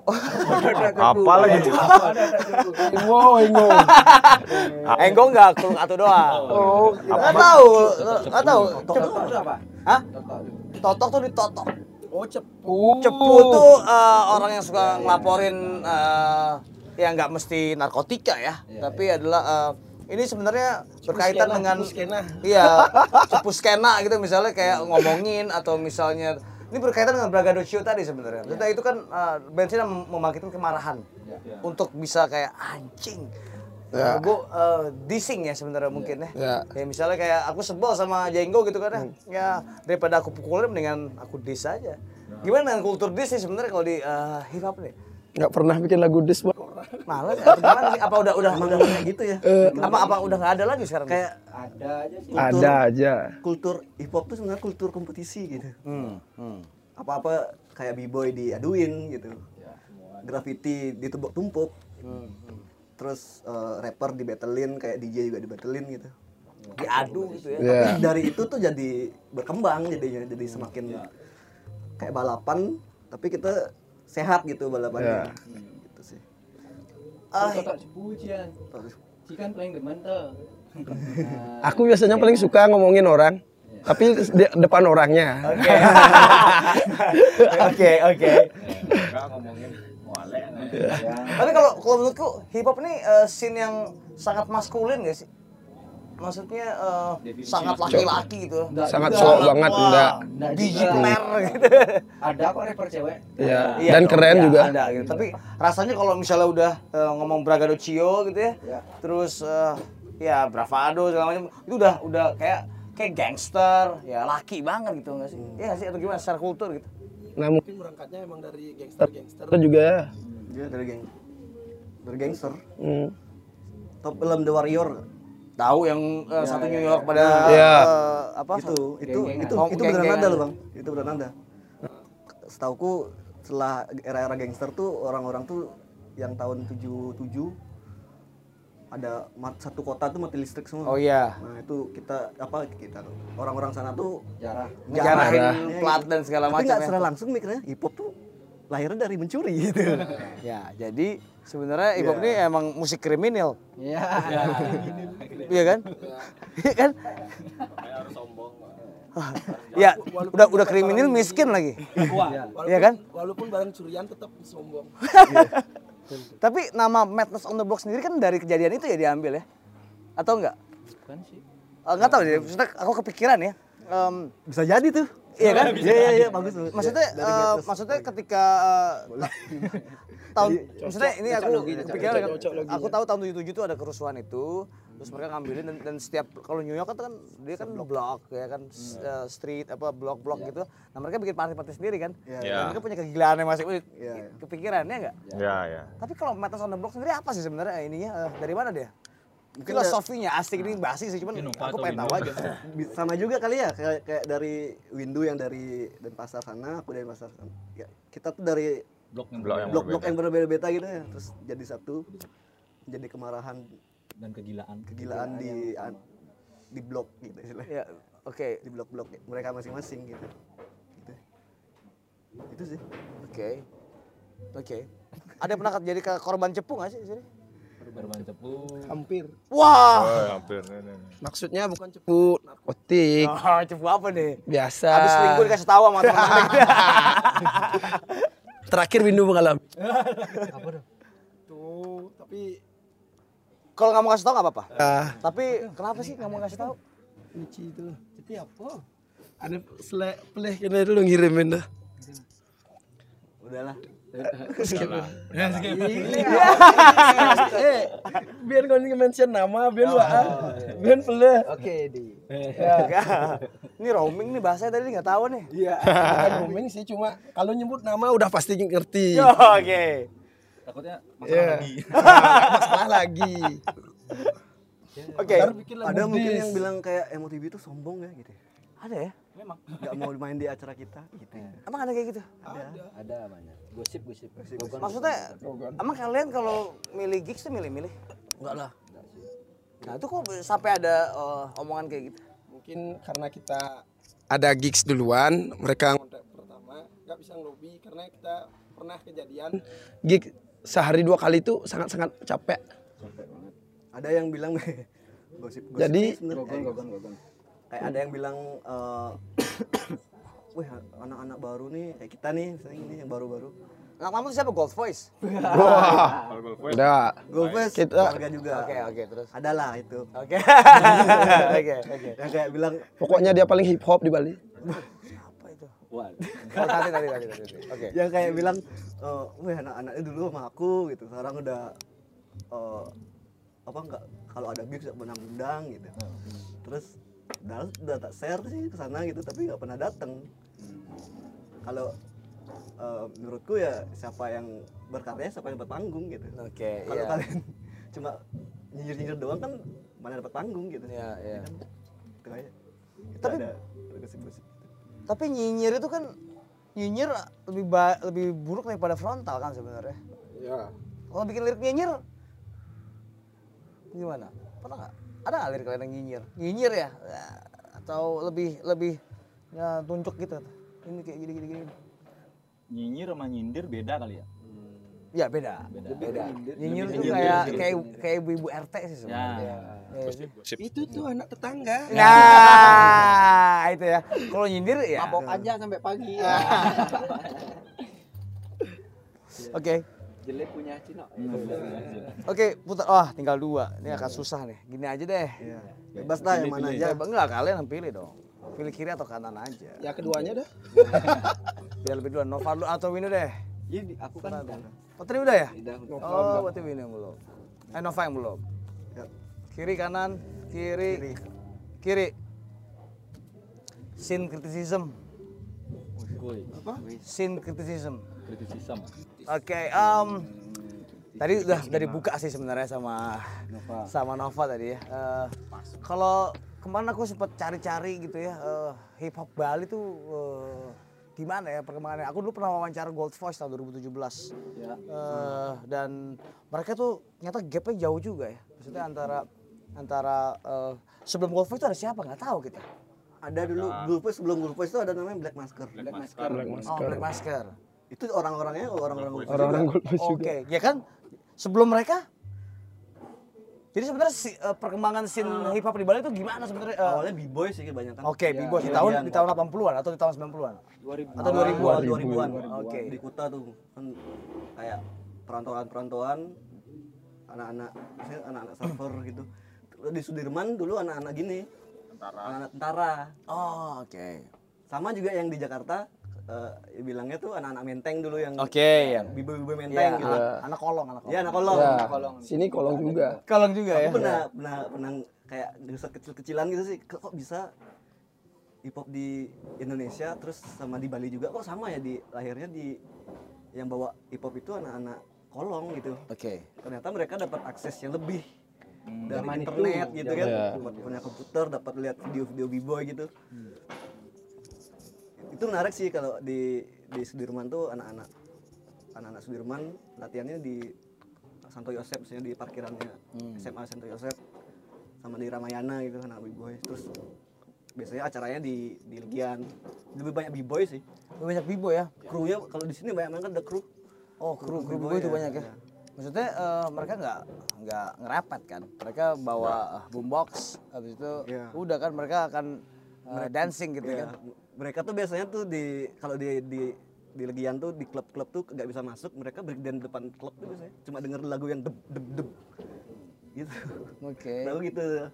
Apa lagi? Wow, ingo. Enggo enggak kulung atau doang. Oh, Enggak tahu, enggak tahu. totok itu apa Hah? totok Totok tuh ditotok. oh cepu. Cepu tuh eh, orang yang suka ngelaporin eh, ya nggak mesti narkotika ya, tapi adalah eh, ini sebenarnya berkaitan skena, dengan cepu skena. iya cepu skena gitu misalnya kayak ngomongin atau misalnya ini berkaitan dengan Bragado Cio tadi sebenarnya. Maksudnya itu kan uh, bensin yang mem- membangkitkan kemarahan untuk bisa kayak anjing. Ya. gue uh, dissing ya sebenarnya mungkin ya. Ya. Kayak misalnya kayak aku sebel sama Jenggo gitu kan ya. Ya daripada aku pukulin mendingan aku diss aja. Gimana dengan kultur diss sih sebenarnya kalau di uh, hip hop nih? Nggak pernah bikin lagu diss buat atau gimana sih? Apa udah udah udah kayak gitu ya. apa apa udah nggak ada lagi sekarang? Kayak ada aja sih Kultur- ada aja kultur hip hop tuh sebenarnya kultur kompetisi gitu. hmm, hmm. Apa-apa kayak b-boy diaduin gitu. Graffiti ditumpuk-tumpuk. Terus eh, rapper dibattlein kayak DJ juga dibattlein gitu. diadu gitu ya. ya Tapi dari itu tuh jadi berkembang jadinya jadi semakin kayak balapan tapi kita sehat gitu balapannya. Gitu sih. Ah, cian cikan paling demen tuh aku biasanya paling suka ngomongin orang tapi di depan orangnya. Oke. Oke. ngomongin Tapi kalau kalau menurutku hip hop ini eh, scene yang sangat maskulin gak sih? Maksudnya eh, sangat laki-laki gitu. sangat Enggak, cowok wah, banget enggak Enggak Biji juga. player gitu. ada kok rapper cewek ya Iya dan dong, keren iya, juga Ada gitu. Tapi rasanya kalau misalnya udah eh, ngomong Bragado Cio gitu ya. Ya. Terus eh, ya Bravado segala macam itu udah udah kayak kayak gangster, ya laki banget gitu nggak sih? Iya nggak sih atau gimana secara kultur gitu? nah mungkin berangkatnya emang dari gangster gangster juga Dia dari geng dari gangster. hmm. Top film The Warrior. Tahu yang eh, satu New York pada Iya. eh, apa? itu itu Geng-gengan. itu Oh, itu beneran ada loh bang itu beneran ada setauku setelah era-era gangster tuh orang-orang tuh yang tahun 77 ada mat- satu kota tuh mati listrik semua Oh iya. nah itu kita apa kita tuh orang-orang sana tuh jarah Ngejarahin Jarah. plat dan segala tapi macam nggak ya. secara langsung mikirnya hip hop tuh lahirnya dari mencuri gitu Ya, jadi sebenarnya hip hop ini emang musik kriminal. iya Iya kan? Iya kan? Ya, udah udah kriminal miskin lagi. Iya kan? walaupun barang curian tetap sombong Tapi nama Madness on the Block sendiri kan dari kejadian itu ya diambil ya? Atau enggak? bukan sih Eh, Enggak tahu deh, maksudnya aku kepikiran ya. Em, bisa jadi tuh iya kan? iya iya iya bagus. Maksudnya eh, maksudnya ketika eh, tahun maksudnya ini aku kepikiran kan, aku tahu tahun 77 itu ada kerusuhan itu terus mereka ngambilin dan, dan setiap kalau New York kan, kan dia kan blok ya kan s- eh, street apa blok-blok gitu. Nah mereka bikin party-party sendiri kan. Iya, Dan iya. mereka punya kegilaannya masing Iya. kepikirannya enggak ya ya tapi kalau Madness on the Block sendiri apa sih sebenarnya ininya? Eh, dari mana dia? Mungkin filosofinya asik ini basi sih cuman aku pengen tahu aja. sama juga kali ya kayak, kayak dari Windu yang dari Denpasar sana aku dari Pasar sana. Ya, kita tuh dari blok yang blok blok-blok berbeda. yang berbeda-beda gitu ya. Terus jadi satu jadi kemarahan. Dan kegilaan. Kegilaan di an- di blok gitu istilahnya. Ya oke. Di blok-blok mereka masing-masing gitu. Gitu. Itu sih. Oke. Oke. Ada yang pernah jadi ke korban cepu nggak sih di sini? Berban cepu. Hampir. Wah. Oh hampir. Nih, nih, nih. maksudnya bukan cepu narkotik. Oh, cepu apa nih? biasa. Habis selingkuh dikasih tahu sama teman-teman. terakhir Windu mengalami. Apa dong? Tuh tapi Kalau nggak mau kasih tahu nggak apa-apa. ah Tapi kenapa sih nggak mau kasih tahu? lucu itu. Tapi apa? Ada selek peleh kena dulu ngirimin dah. Udahlah eh biar kau ini mention nama biar lu ah biar peleh oke di. Ini roaming nih bahasanya tadi nggak tahu nih. iya. Bukan booming sih cuma kalau nyebut nama udah pasti ngerti. Oke. takutnya Iya. Nggak masalah lagi. Oke. Ada mungkin yang bilang kayak MOTV itu sombong ya gitu Ada ya? Memang. Nggak mau main di acara kita gitu ya. Emang ada kayak gitu? ada. Banyak. Gosip gosip. Bukan- Maksudnya, emang kalian kalau milih gigs tuh milih-milih? enggak lah. Nah itu kok sampai ada eh, omongan kayak gitu? mungkin karena kita ada gigs duluan mereka ngontak pertama nggak bisa ngelobi karena kita pernah kejadian. Gig sehari dua kali itu sangat sangat capek ada yang bilang gosip gosip Jadi- gogon gogon gogon kayak ada yang bilang eh wih anak-anak baru nih kayak kita nih misalnya ini yang baru-baru Anak lama tuh siapa? Gold Voice. Kalau Gold Voice, Udah. Golfes Kita- keluarga juga Oke, oke, terus. adalah itu Oke. Oke, oke. yang kayak bilang Pokoknya dia paling hip hop di Bali. Apa itu? Wah, Oh, tadi, tadi, tadi, tadi. Oke. yang kayak bilang eh wih anak-anaknya dulu sama aku gitu sekarang udah eh, apa enggak kalau ada gigs nggak pernah undang gitu terus udah udah tak share sih ke sana gitu tapi nggak pernah datang kalau eh, menurutku ya siapa yang berkarya siapa yang dapat panggung gitu Oke, kalau iya. kalian cuma nyinyir-nyinyir doang kan mana dapat panggung gitu Iya, iya. Kan, itu aja. Itu Tapi- ada ada gosip-gosip Tapi nyinyir itu kan nyinyir lebih ba- lebih buruk daripada frontal kan sebenarnya. Ya. Kalau bikin lirik nyinyir gimana? Pernah nggak? Ada lirik kalian yang nyinyir? Nyinyir ya? Ya, Atau lebih lebih ya tunjuk gitu? Ini kayak gini gini gini. Nyinyir sama nyindir beda kali ya? Ya beda. Beda. Beda. Nyinyir tuh kayak sih. kayak kayak ibu-ibu RT sih sebenarnya. Ya. Iya sih. gosip. Itu tuh anak tetangga. Nah, itu ya. Kalau nyindir ya. mabok aja sampai pagi. Oke. Jelek punya Cino. Oke, putar. Wah, tinggal dua. Ini akan susah nih. Gini aja deh. Iya. bebas lah yang mana aja Ya, enggak kalian yang pilih dong. Pilih kiri atau kanan aja. Ya keduanya dah. Biar lebih duluan. Nova dulu atau Wino deh. Iya, aku kan udah. Oh, tadi udah ya? Udah. Oh, berarti Wino yang belum. Eh, Nova yang belum. Ya. Kiri kanan, kiri. Kiri. Sin criticism. Woi, Sin criticism. kritisism. Oke, em, tadi udah udah dibuka sih sebenarnya sama sama Nova tadi ya. Eh, kalau kemarin aku sempat cari-cari gitu ya, eh, hip hop Bali tuh eh, gimana ya perkembangannya. Aku dulu pernah wawancara Gold Voice tahun 2017. Eh, dan mereka tuh ternyata gapnya jauh juga ya. Maksudnya antara antara eh, sebelum Gold Voice itu ada siapa nggak tahu kita. ada dulu Gulpes sebelum Gulpes itu ada namanya Black Masker Black Masker. Oh, Black Masker. Itu orang-orangnya orang-orang Gulpes Orang-orang juga. Oke, ya kan sebelum mereka jadi sebenarnya si, eh, perkembangan scene hip hop di Bali itu gimana sebenarnya? eh, awalnya b-boy sih kebanyakan Oke, Ya, B-boy di iya, tahun iya. di tahun 80-an atau di tahun 90-an? 2000. Atau Awal 2000-an? 2000-an Oke. di Kuta tuh kan kayak perantauan-perantauan anak-anak misalnya anak-anak surfer gitu di Sudirman dulu anak-anak gini anak-anak tentara Oh, oke. sama juga yang di Jakarta eh, bilangnya tuh anak-anak menteng dulu yang Oke, ya. bibo-bibo Iya, menteng gitu. Anak, anak kolong, anak kolong. Iya. Anak kolong. Ya. Sini kolong juga. Kolong juga ya. aku pernah pernah pernah kayak riset kecil-kecilan gitu sih. Kok bisa hip hop di Indonesia terus sama di Bali juga? Kok sama ya di lahirnya di yang bawa hip hop itu anak-anak kolong gitu. Oke. ternyata mereka dapat akses yang lebih dari zaman internet itu, gitu kan. Dapat punya komputer dapat lihat video-video b-boy gitu itu menarik sih kalau di di Sudirman tuh anak-anak anak-anak Sudirman latihannya di Santo Yosep misalnya di parkirannya SMA Santo Yosep sama di Ramayana gitu anak b-boy terus biasanya acaranya di di Legian lebih banyak b-boy sih Lebih banyak bibo ya. krunya kalau di sini banyak banget ada kru Oh, kru kru B-boy bibo itu ya, banyak ya. iya. Maksudnya eh, mereka nggak nggak ngerapet kan? Mereka bawa eh, boombox, habis itu Iya. udah kan mereka akan eh, dancing gitu Iya, kan? Mereka tuh biasanya tuh di kalau di di di Legian tuh di klub-klub tuh nggak bisa masuk mereka breakdance depan klub tuh biasanya cuma denger lagu yang deb deb deb gitu Oke. lalu gitu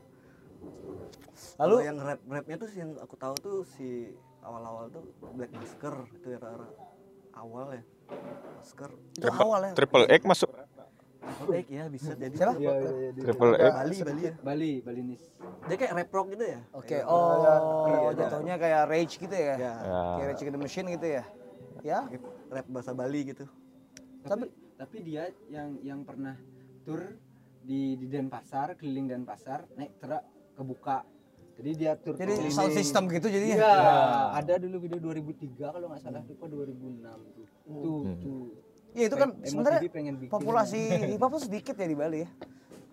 Lalu yang rap rapnya tuh yang aku tahu tuh si awal-awal tuh Black Masker itu ya era awal ya Masker itu awal ya. Triple X masuk. Baik ya bisa jadi Siapa? Triple X. Bali Bali ya Bali, Balinis. dia kayak rap rock gitu ya Oke, Kayak- oh Iya, jatuhnya kayak Rage gitu ya? ya Kayak Rage Against the Machine gitu ya? Ya, rap bahasa Bali gitu Tapi tapi dia yang yang pernah tur di di Denpasar, keliling Denpasar, naik truk kebuka. Jadi dia tur jadi keliling. sound system gitu jadinya? Iya, ada dulu video 2003 kalau nggak salah, lupa 2006 tuh. Tuh, tuh. Iya itu kan sebenarnya populasi hip hop tuh sedikit ya di Bali ya.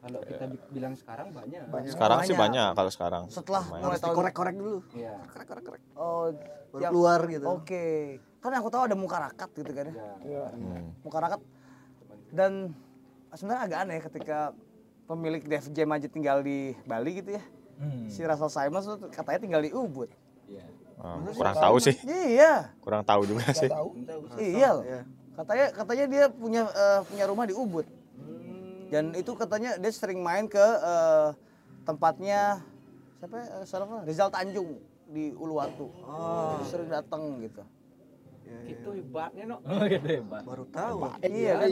Kalau kita bi- bilang sekarang banyak. Sekarang sih Banyak. banyak kalau sekarang. Setelah mulai tahun dikorek-korek dulu Iya. oh baru yang- keluar gitu Oke, kan aku tahu ada muka rakat gitu kan ya. Iya. Muka rakat dan sebenarnya agak aneh ketika pemilik Def Jam aja tinggal di Bali gitu ya. Si Russell Simons tuh katanya tinggal di Ubud. Iya. Oh, kurang tahu sih. Iya, Kurang tahu juga sih. Tahu. Tahu. iya loh. ya Katanya katanya dia punya eh, punya rumah di Ubud. Dan itu katanya dia sering main ke eh, tempatnya siapa ya? Eh, salah apa? Rizal Tanjung di Uluwatu. Oh, Sering datang gitu. Itu hebatnya no. Oh, gitu hebat. baru tahu. Iya kan?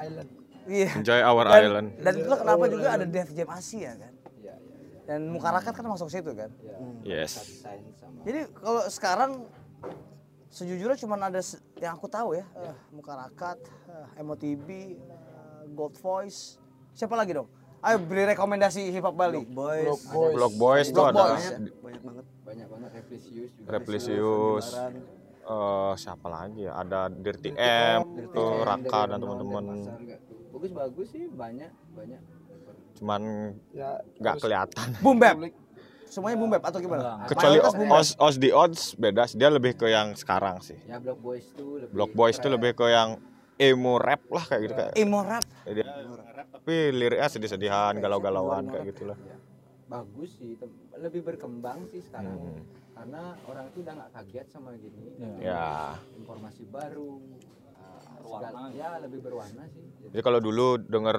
Island. Iya. Enjoy our Dan, island. dan itulah kenapa juga ada Def Jam Asia kan. Iya, iya. Dan Mukarakat kan masuk situ kan. iya. Yes. Jadi kalau sekarang sejujurnya cuma ada se- yang aku tahu ya, eh, Mukarakat, eh, MOTB, eh, Gold Voice. Siapa lagi dong? Ayo beri rekomendasi hip hop Bali. Boys. Block Boys tuh Block ada Boys. Banyak banget. Banyak banget Replisius juga. Replisius. eh siapa lagi ya? Ada Dirty M, tuh Raka dan teman-teman. Bagus bagus sih banyak banyak. Cuman Ya, nggak kelihatan. Boom bap. Semuanya boom bap atau gimana? Kecuali boom bap. Os, Os the Odds beda sih. Dia lebih ke yang sekarang sih. Ya Block Boys tuh lebih. Block Boys tuh lebih ke yang emo rap lah kayak gitu kayak. emo rap. Dia rap tapi liriknya sedih-sedihan, galau-galauan kayak gitulah. Ya, bagus sih lebih berkembang sih sekarang Hmm. karena orang itu udah nggak kaget sama gini Ya. informasi baru uh, segala- ya lebih berwarna sih Jadi, Jadi kalau dulu denger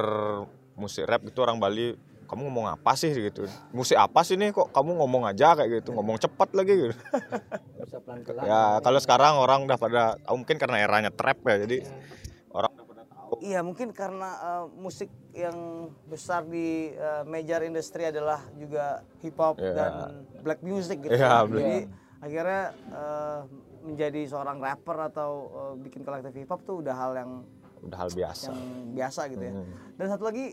musik rap itu orang Bali, kamu ngomong apa sih gitu? Musik apa sih nih kok kamu ngomong aja kayak gitu, ngomong cepat lagi gitu. Ya kalau sekarang orang udah pada, oh, mungkin karena eranya trap ya, jadi orang udah pada tahu. Iya mungkin karena eh, musik yang besar di eh, major industri adalah juga hip hop Iya. dan black music gitu. Iya, Jadi black. akhirnya eh, menjadi seorang rapper atau eh, bikin kolektif hip hop tuh udah hal yang Udah hal biasa. yang biasa gitu ya. Hmm. Dan satu lagi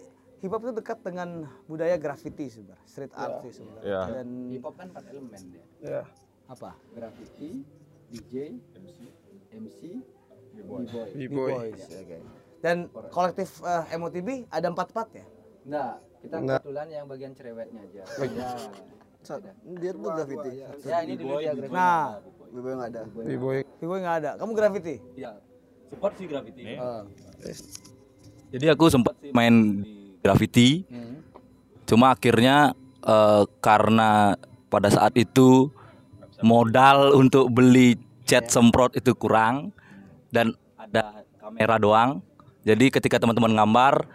hip hop itu dekat dengan budaya graffiti sebenarnya, street art sih sebenarnya. Iya. Dan hip hop kan empat elemen dia ya. apa? graffiti DJ MC MC B-boy B-boy. B-boys, oke. Dan kolektif eh, MOTB ada empat part ya? nah kita Nah. kebetulan yang bagian cerewetnya aja ya Sa- Dia tuh graffiti. ya ini dulu dia graffiti Nah, Bibo nggak ada. B-boy. B-boy nggak ada. Kamu graffiti? Iya. Support sih graffiti. Jadi aku sempat sih main di graffiti. Cuma akhirnya eh, karena pada saat itu modal untuk beli cat semprot itu kurang dan ada kamera doang. Jadi ketika teman-teman gambar,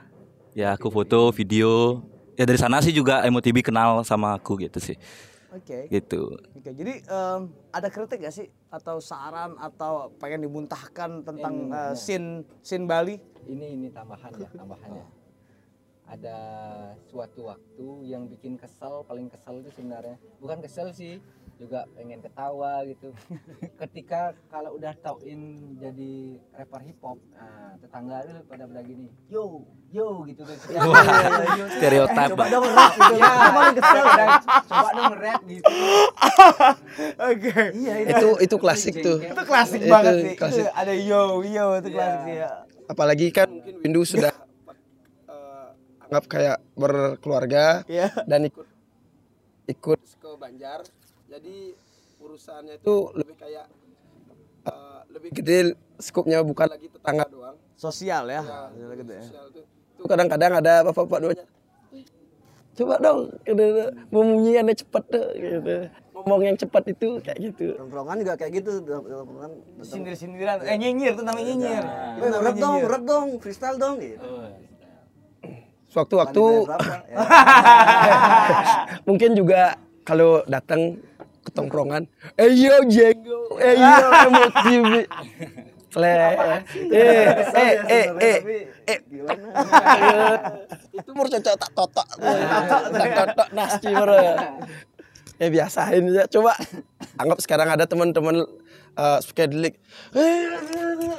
ya aku foto, video. Ya dari sana sih juga MOTB kenal sama aku gitu sih. Oke. Gitu. Oke, jadi em, ada kritik gak sih atau saran atau pengen dimuntahkan tentang eh, scene scene Bali? ini ini tambahan ya tambahannya ada suatu waktu yang bikin kesel paling kesel itu sebenarnya bukan kesel sih juga pengen ketawa gitu ketika kalau udah tauin jadi rapper hip hop nah, tetangga itu pada pada gini yo yo gitu tuh Stereotip. coba dong rap gitu ya paling kesel dan coba dong rap gitu Oke. iya Itu itu klasik tuh. Itu klasik Itu banget sih. klasik. Itu ada yo yo itu klasik sih ya. Apalagi kan mungkin Windu sudah anggap kayak berkeluarga Iya. dan ikut ikut ke Banjar. Jadi urusannya itu lebih kayak eh, lebih gede skupnya bukan lagi tetangga doang. Sosial ya. Sosial gitu ya. Sosial. Tuh kadang-kadang ada bapak-bapak duanya. Coba dong, gitu, memunyiannya cepet tuh, gitu. Ngomong yang cepat itu kayak gitu. Tongkrongan juga kayak gitu. Tongkrongan. Sindir-sindiran. Eh nyinyir tuh namanya nyinyir. Itu namanya rap dong, rap dong, freestyle dong gitu. Sewaktu-waktu Pandai berapa, ya. mungkin juga kalau datang ke tongkrongan, eh yo jenggo, eh yo. Le, eh, eh, eh, eh, eh, itu mau cocok tak totok, tak totok nasi bro. Ya biasain aja. Coba anggap sekarang ada teman-teman uh, psychedelic, eh,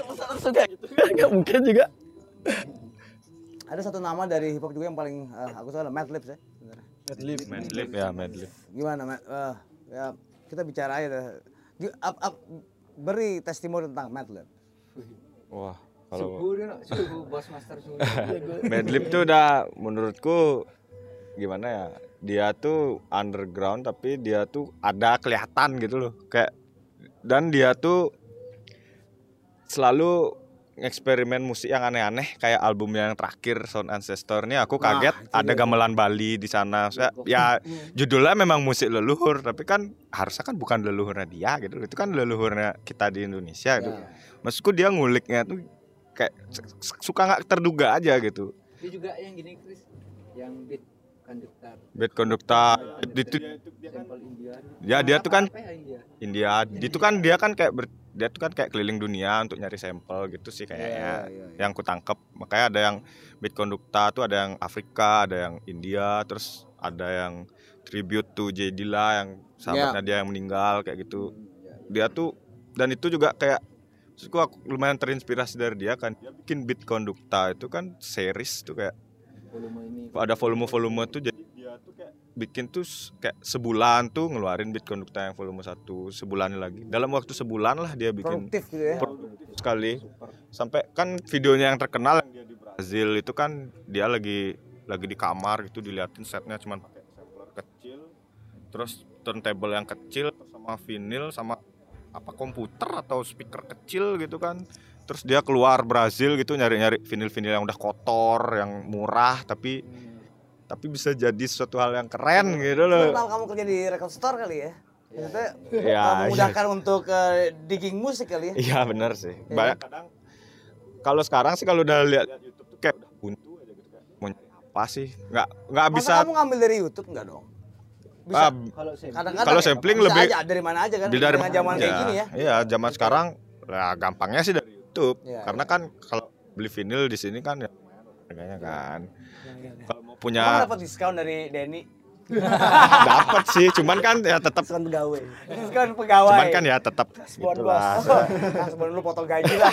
masa langsung kayak gitu, nggak mungkin juga. Ada satu nama dari hip hop juga yang paling eh, aku tahu adalah Madlib ya. sebenarnya. Madlib ya, Madlib. Gimana, Matt? Eh, ya kita bicara aja. Gi- up- up- beri testimoni tentang Madlib. Wah, kalau suhu dia no, suhu bos master suhu Madlib tuh udah menurutku gimana ya? Dia tuh underground tapi dia tuh ada kelihatan gitu loh. Kayak dan dia tuh selalu eksperimen musik yang aneh-aneh kayak albumnya yang terakhir Sound Ancestor ini aku kaget ada gamelan Bali di sana. Saya, ya judulnya memang musik leluhur tapi kan harusnya kan bukan leluhurnya dia gitu. Itu kan leluhurnya kita di Indonesia gitu. Maksudku dia nguliknya tuh kayak suka nggak terduga aja gitu Dia juga yang gini Chris, yang beat konduktor beat kondukta itu sampel India. ya dia tuh kan ya India? India itu kan dia kan kayak ber- dia tuh kan kayak keliling dunia untuk nyari sampel gitu sih kayaknya. Yang ku tangkep makanya ada yang beat kondukta tuh ada yang Afrika ada yang India terus ada yang tribute to J Dilla yang sahabatnya dia yang meninggal kayak gitu. Dia tuh dan itu juga kayak Maksudku aku lumayan terinspirasi dari dia kan. Dia bikin beat kondukta itu kan series tuh kayak Volume ini. ada volume-volume tuh jadi dia tuh kayak bikin tuh kayak sebulan tuh ngeluarin beat kondukta yang volume satu sebulan lagi. Dalam waktu sebulan lah dia bikin produktif gitu ya? produktif. sekali. Sampai kan videonya yang terkenal yang dia di Brazil. Itu kan dia lagi lagi di kamar gitu diliatin setnya cuman pakai sampler kecil. terus turntable yang kecil sama vinyl sama apa komputer atau speaker kecil gitu kan. Terus dia keluar Brazil gitu nyari-nyari vinyl-vinyl yang udah kotor yang murah tapi tapi bisa jadi sesuatu hal yang keren gitu loh Kenal kamu kerja di record store kali ya Maksudnya Ya, memudahkan untuk uh, digging musik kali ya Iya benar sih. Banyak kadang kalau sekarang sih kalau udah lihat YouTube tuh kayak udah buntu aja gitu kayak mau nyari apa sih? Nggak nggak Masa bisa. kamu ngambil dari YouTube enggak dong? Bisa. Ah, Kalau saya Kadang-kadang kalau ya, sampling bisa lebih- aja, dari mana aja kan? dari Dengan zaman kayak gini ya. Iya, zaman sekarang ya gampangnya sih dari YouTube. Iya, Karena kan kalau beli vinyl di sini kan ya harganya kan. Kalau mau Kamu punya dapat diskon dari Denny. dapat sih, cuman kan ya tetap Kan pegawai. Diskon pegawai. cuman kan ya tetap gitu lah. Sebelum lu potong gaji lah.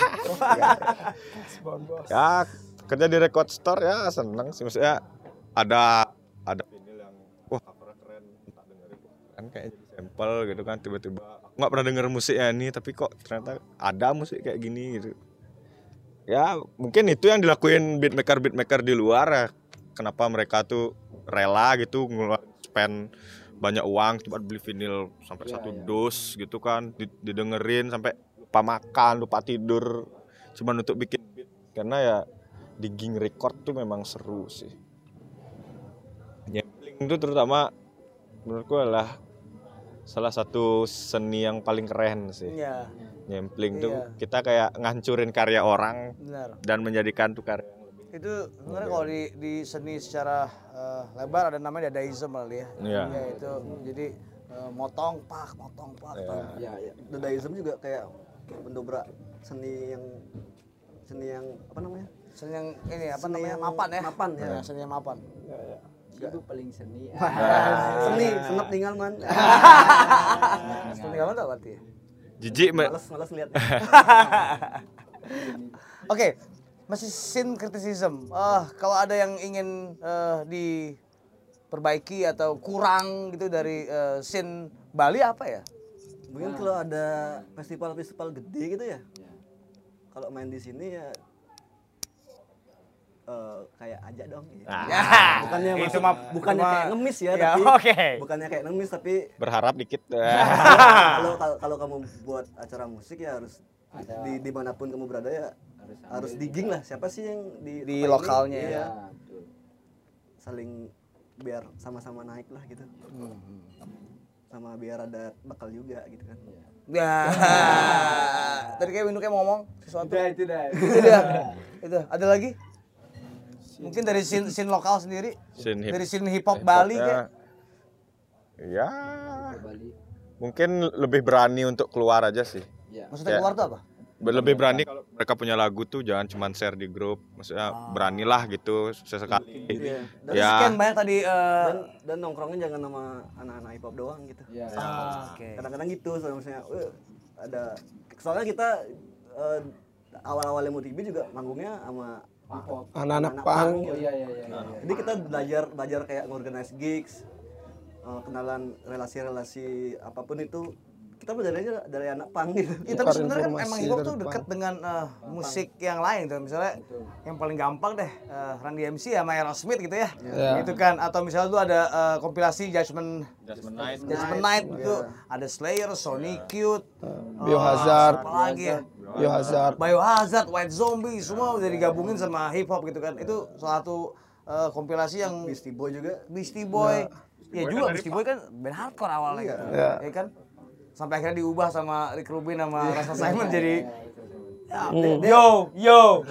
ya kerja di record store ya seneng sih maksudnya ada ada vinyl yang wah keren tak dengerin kan kayak jadi sampel gitu kan tiba-tiba nggak pernah denger musik ya ini tapi kok ternyata ada musik kayak gini gitu ya mungkin itu yang dilakuin beatmaker beatmaker di luar ya. Kenapa mereka tuh rela gitu ngeluarin spend banyak uang cuma beli vinyl sampai satu dos gitu kan. Di- didengerin sampai lupa makan lupa tidur cuman untuk bikin beat. Karena ya digging record tuh memang seru sih. Nyampling itu terutama menurutku adalah salah satu seni yang paling keren sih Iya, Nyampling tuh Iya. kita kayak ngancurin karya orang benar. dan menjadikan tuh karya yang lebih Itu sebenarnya kalau di, di seni secara uh, lebar ada namanya dadaism kali ya. Iya. Ya, itu jadi uh, motong pak, motong pak. Iya. pak. Ya, ya. Dadaism juga kayak mendobrak seni yang seni yang apa namanya? Seni yang ini apa Seni namanya yang mapan ya. mapan, ya. Ya, seni yang mapan. itu paling seni. Seni, senap tinggal man. Seni kamu tuh berarti ya? Jijik me- Males, males lihat. Oke, masih sin criticism. Eh, kalau ada yang ingin eh, diperbaiki atau kurang gitu dari eh, sin Bali apa ya? Mungkin kalau ada festival-festival gede gitu ya. Kalau main di sini ya eh, kayak aja dong. gitu. Ah, bukannya itu maksud- mah- bukannya cuma- kayak ngemis ya, Ya, tapi oke. bukannya kayak ngemis tapi berharap dikit kalau kalau- kalau kamu buat acara musik ya harus di di mana pun kamu berada ya Harus harus digging lah siapa sih yang di Di ini? lokalnya Iya. ya. Ya, betul. saling biar sama-sama naik lah gitu sama biar ada bakal juga gitu kan Ya. Tadi kayak Windu kayak mau ngomong sesuatu. Udah itu dah. itu dia. Itu. Ada lagi? Mungkin dari scene, scene lokal sendiri? Scene hip- dari scene hip hop Bali kayak. ya Bali. mungkin lebih berani untuk keluar aja sih Ya. Maksudnya Kayak- keluar tuh apa? lebih berani kalau mereka punya lagu tuh jangan cuma share di grup maksudnya beranilah gitu sesekali Iya. dan, Ya. sekian banyak tadi eh, dan dan nongkrongnya jangan sama anak-anak hip hop doang gitu Ya. Oke. kadang-kadang gitu soalnya misalnya "Eh, ada soalnya kita eh, awal-awalnya MotoGP juga manggungnya sama Anak-anak anak pang. Oh iya iya iya. iya. Jadi kita belajar belajar kayak ngorganize gigs, eh, kenalan relasi-relasi apa pun itu kita belajar aja dari anak pang gitu. Ya, tapi sebenarnya kan emang hip hop tuh dekat dengan eh, musik yang lain tuh. Misalnya yang paling gampang deh eh, Randy MC sama Aerosmith gitu ya. Iya. Gitu kan atau misalnya tuh ada eh, kompilasi Judgment Jasmine Night Judgment Night gitu. Ada Slayer, Sonic Youth, Biohazard. apa lagi ya? Biohazard. Biohazard, White Zombie semua udah digabungin sama hip hop gitu kan. Itu salah satu eh, kompilasi yang Beastie Boy juga Beastie Boy. Ya juga Beastie Boy kan band hardcore awalnya gitu. Iya. Ya kan? Sampai akhirnya diubah sama Rick Rubin sama Rasa Simon jadi Yo, yo.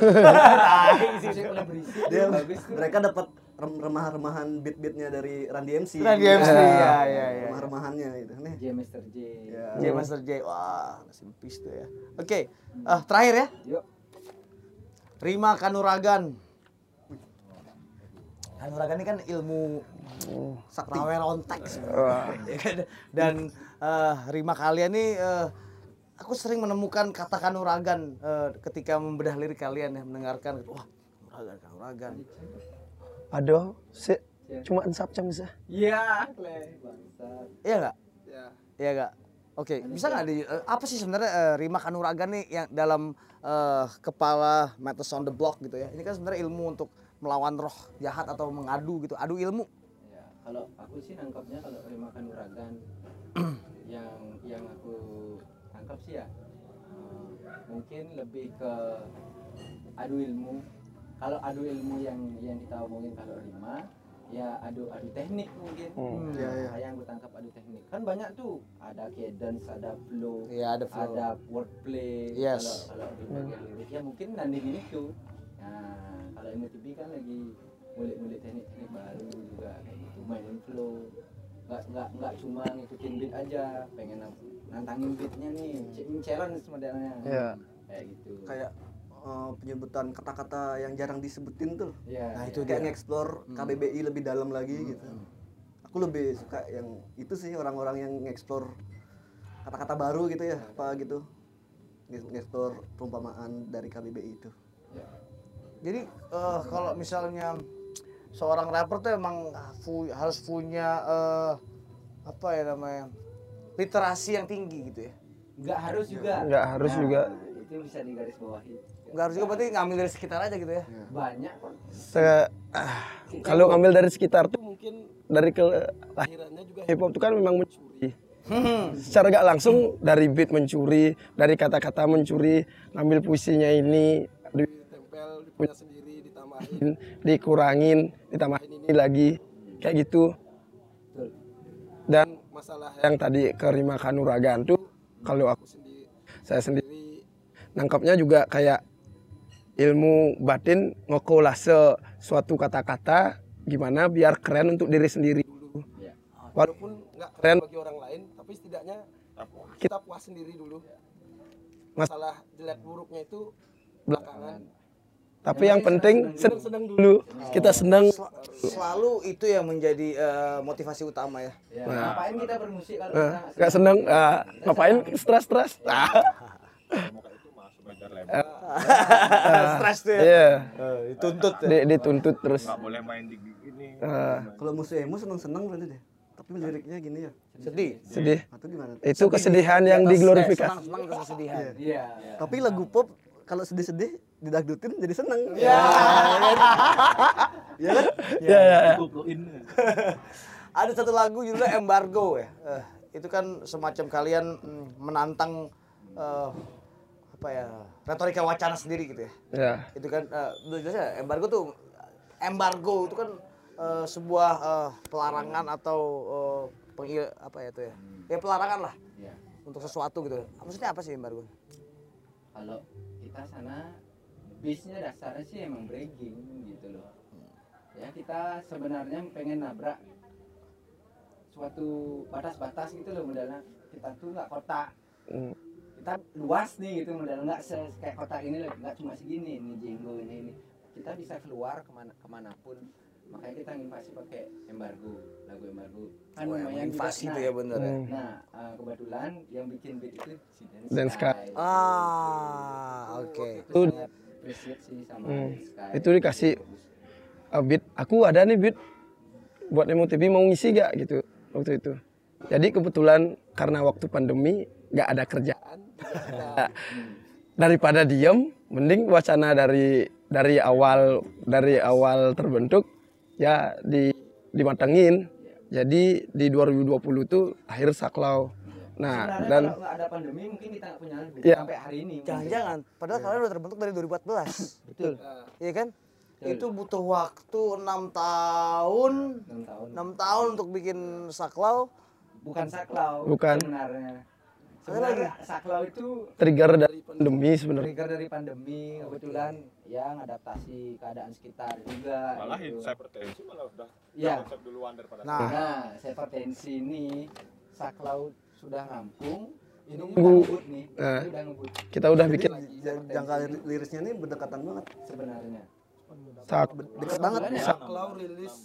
musik mulai berisik dia bagus tuh mereka dapat rem- remah-remahan beat-beatnya dari Randy MC Randy MC, ya, ya, ya. remah-remahannya itu nih J Master J ya. J Master J. Wah, simpis tuh ya. Oke, ah, terakhir ya. yuk Rima Kanuragan. Kanuragan ini kan ilmu sakti ontek Ya kan? Dan eh, Rima kalian nih eh, aku sering menemukan kata Kanuragan eh, ketika membedah lirik kalian ya mendengarkan wah Kanuragan Kanuragan. Aduh, sih cuma ensap jam bisa. iya Iya nggak? Ya. Iya nggak? Oke, bisa nggak di eh, apa sih sebenarnya eh, Rima Kanuragan nih yang dalam eh, kepala Matters on the Block gitu ya? Ini kan sebenarnya ilmu untuk melawan roh jahat atau mengadu gitu, adu ilmu. ya kalau aku sih nangkapnya kalau terima kanuragan yang yang aku tangkap sih ya eh, mungkin lebih ke adu ilmu kalau adu ilmu yang yang kita omongin kalau rima ya adu adu teknik mungkin Hmm. Ya, ya. Nah, yang aku tangkap adu teknik kan banyak tuh ada cadence ada flow Iya, ada flow. ada wordplay Yes. kalau kalau di bagian lirik ya mungkin nanti gini tuh nah kalau MTV kan lagi ngulik-ngulik teknik-teknik baru juga kayak gitu mainin flow nggak nggak nggak cuma ngikutin beat aja pengen nantangin beatnya nih ch- challenge modelnya Iya. kayak gitu kayak eh, penyebutan kata-kata yang jarang disebutin tuh ya Nah, ya. itu kayak dia. nge-explore KBBI lebih dalam lagi gitu aku lebih suka yang itu sih orang-orang yang nge-explore kata-kata baru gitu ya apa gitu Nge- nge-explore perumpamaan dari KBBI itu Ya. Jadi eh, kalau misalnya seorang rapper tuh emang fu- harus punya eh, apa ya namanya literasi yang tinggi gitu ya. nggak harus juga Nggak harus Nah, juga. itu bisa digaris bawahi Nggak harus juga berarti ngambil dari sekitar aja gitu ya. banyak kok Se- ah, kalau ngambil dari sekitar tuh mungkin dari kelahirannya juga hip hop itu kan memang mencuri. Secara gak langsung dari beat mencuri, dari kata-kata mencuri, ngambil puisinya ini ditempel, punya sendiri, ditambahin, dikurangin, ditambahin ini lagi, kayak gitu. Dan masalah yang tadi kerima kanuragan tuh, kalau aku sendiri, saya sendiri nangkapnya juga kayak ilmu batin ngekolase suatu kata-kata gimana biar keren untuk diri sendiri dulu. Ya. Walaupun nggak keren bagi orang lain, tapi setidaknya kita puas sendiri dulu. Masalah jelek buruknya itu belakangan. Tapi yang penting senang-senang dulu. Kita senang. Selalu itu yang menjadi eh, motivasi utama ya. ya. ngapain kita bermusik kalau Nah, kita nggak senang, ah, ngapain stres-stres? Ah, Stres tuh ya. Iya, Eh, dituntut ya. Di- dituntut terus. boleh main di ini Ah, kalau musuh emo seneng-seneng berarti deh tapi liriknya gini ya Sedih. sedih. atau gimana Itu kesedihan yang diglorifikasi. Senang-senang terus kesedihan. iya tapi lagu pop kalau sedih-sedih didagdutin jadi seneng Ya. Iya kan Ya, ya, ya. Ada satu lagu judulnya Embargo ya. Eh, itu kan semacam kalian mm, menantang eh, apa ya retorika wacana sendiri gitu ya. Ya. Itu kan eh, udah jelas ya, embargo tuh embargo itu kan eh, sebuah eh, pelarangan atau eh, pengil apa ya itu ya. Ya pelarangan lah iya untuk sesuatu gitu. Maksudnya apa sih embargo? kalau kita sana bisnya dasarnya sih emang breaking gitu loh ya kita sebenarnya pengen nabrak suatu batas-batas gitu loh modalnya kita tuh nggak kotak Hmm. kita luas nih gitu modal nggak se- kayak kotak ini loh nggak cuma segini ini jenggo ini ini kita bisa keluar ke mana ke mana pun makanya kita invasi pakai embargo lagu embargo kan Oh, lumayan invasi itu Nah, ya bener ya. Hmm. Nah, eh, kebetulan yang bikin beat itu si Dance Sky. Ah, oke. Itu sangat appreciate sih sama Hmm. Itu dikasih uh, beat. Aku ada nih beat buat Nemo TV mau ngisi gak gitu waktu itu. Jadi kebetulan karena waktu pandemi nggak ada kerjaan. Daripada diem, mending wacana dari dari awal dari awal terbentuk ya di dimatengin. Jadi di 2020 tuh akhir saklau. Nah, Sebenarnya dan kalau ada pandemi mungkin kita nggak punya album Iya. sampai hari ini. Jangan-jangan, padahal kalian udah terbentuk dari 2014. Betul. Iya kan? Itu butuh waktu enam tahun, 6 tahun. enam tahun untuk bikin saklau. Bukan saklau Bukan. sebenarnya. sebenarnya Saklau itu trigger dari pandemi sebenarnya trigger dari pandemi kebetulan yang adaptasi keadaan sekitar juga Malah gitu. hypertensi malah udah Iya. konsep duluan daripada Nah, Nah, hypertensi ini Saklau sudah rampung, ini udah nih, Nah. ini udah ngebut kita udah bikin jangka lir- lirisnya ini berdekatan banget sebenarnya. saat dekat banget ya? Saklau rilis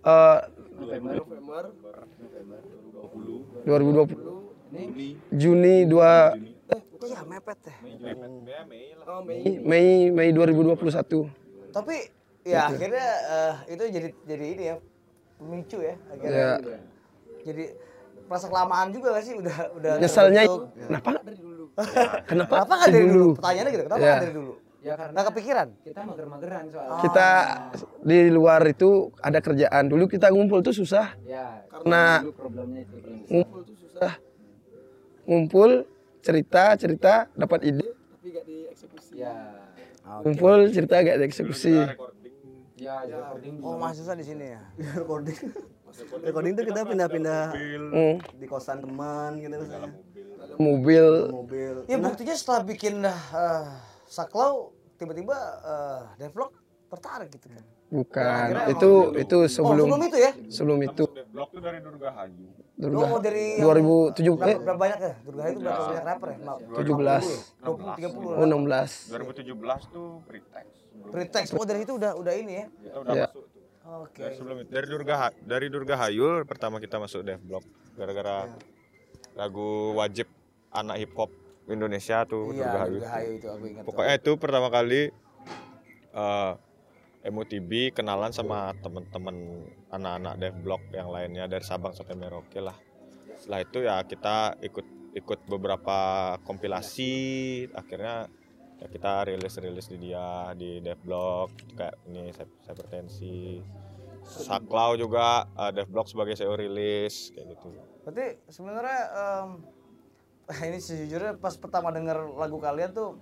eh, November, November November 2020 ini Juni 2 iya mepet deh. oh, Mei Mei Mei 2021 Tapi ya akhirnya eh, itu jadi jadi ini ya pemicu ya akhirnya. ya Jadi merasa kelamaan juga gak sih? Udah udah nyesalnya terbentuk. kenapa? Nggak dari dulu. Kenapa? Kenapa nggak dari dulu? Pertanyaannya gitu, kenapa Ya. nggak dari dulu? ya karena Nggak kepikiran? kita mager-mageran soalnya. kita di luar itu ada kerjaan. Dulu kita ngumpul tuh susah. Ya. Karena- dulu problemnya itu ngumpul tuh susah. Ngumpul cerita cerita dapat ide. Tapi gak dieksekusi. Ya, ngumpul cerita gak dieksekusi. Ya, recording Oh masih susah di sini ya. recording recording tuh kita pindah-pindah Hmm, di kosan teman gitu misalnya mobil mobil Ya buktinya setelah bikin uh, Saklau tiba-tiba uh, Devlog tertarik gitu kan. bukan itu itu Oh sebelum sebelum itu ya? sebelum itu Blok tuh dari Durgahayu. Durga Oh dari yang- 2007 eh berapa, berapa banyak ya? Durga itu berapa banyak rapper ya? Maaf. 17 20 30 oh 16 2017 tuh pretext. Pretext. Oh dari itu udah udah ini ya. Kita udah Ya. masuk Oke. Dari sebelum itu dari Durga dari Durgahayu pertama kita masuk dev blog gara-gara lagu wajib anak hip hop Indonesia tuh Iya, Durgahayu. Durga Hayu itu aku ingat. Pokoknya itu pertama kali eh MUTB kenalan sama temen-temen anak-anak dev blog yang lainnya dari Sabang sampai Merauke lah. Setelah itu ya kita ikut ikut beberapa kompilasi akhirnya ya kita rilis-rilis di dia di dev blog kayak ini hypertensi Saklau juga eh, dev blog sebagai SEO rilis kayak gitu. Berarti sebenarnya em, ini sejujurnya pas pertama denger lagu kalian tuh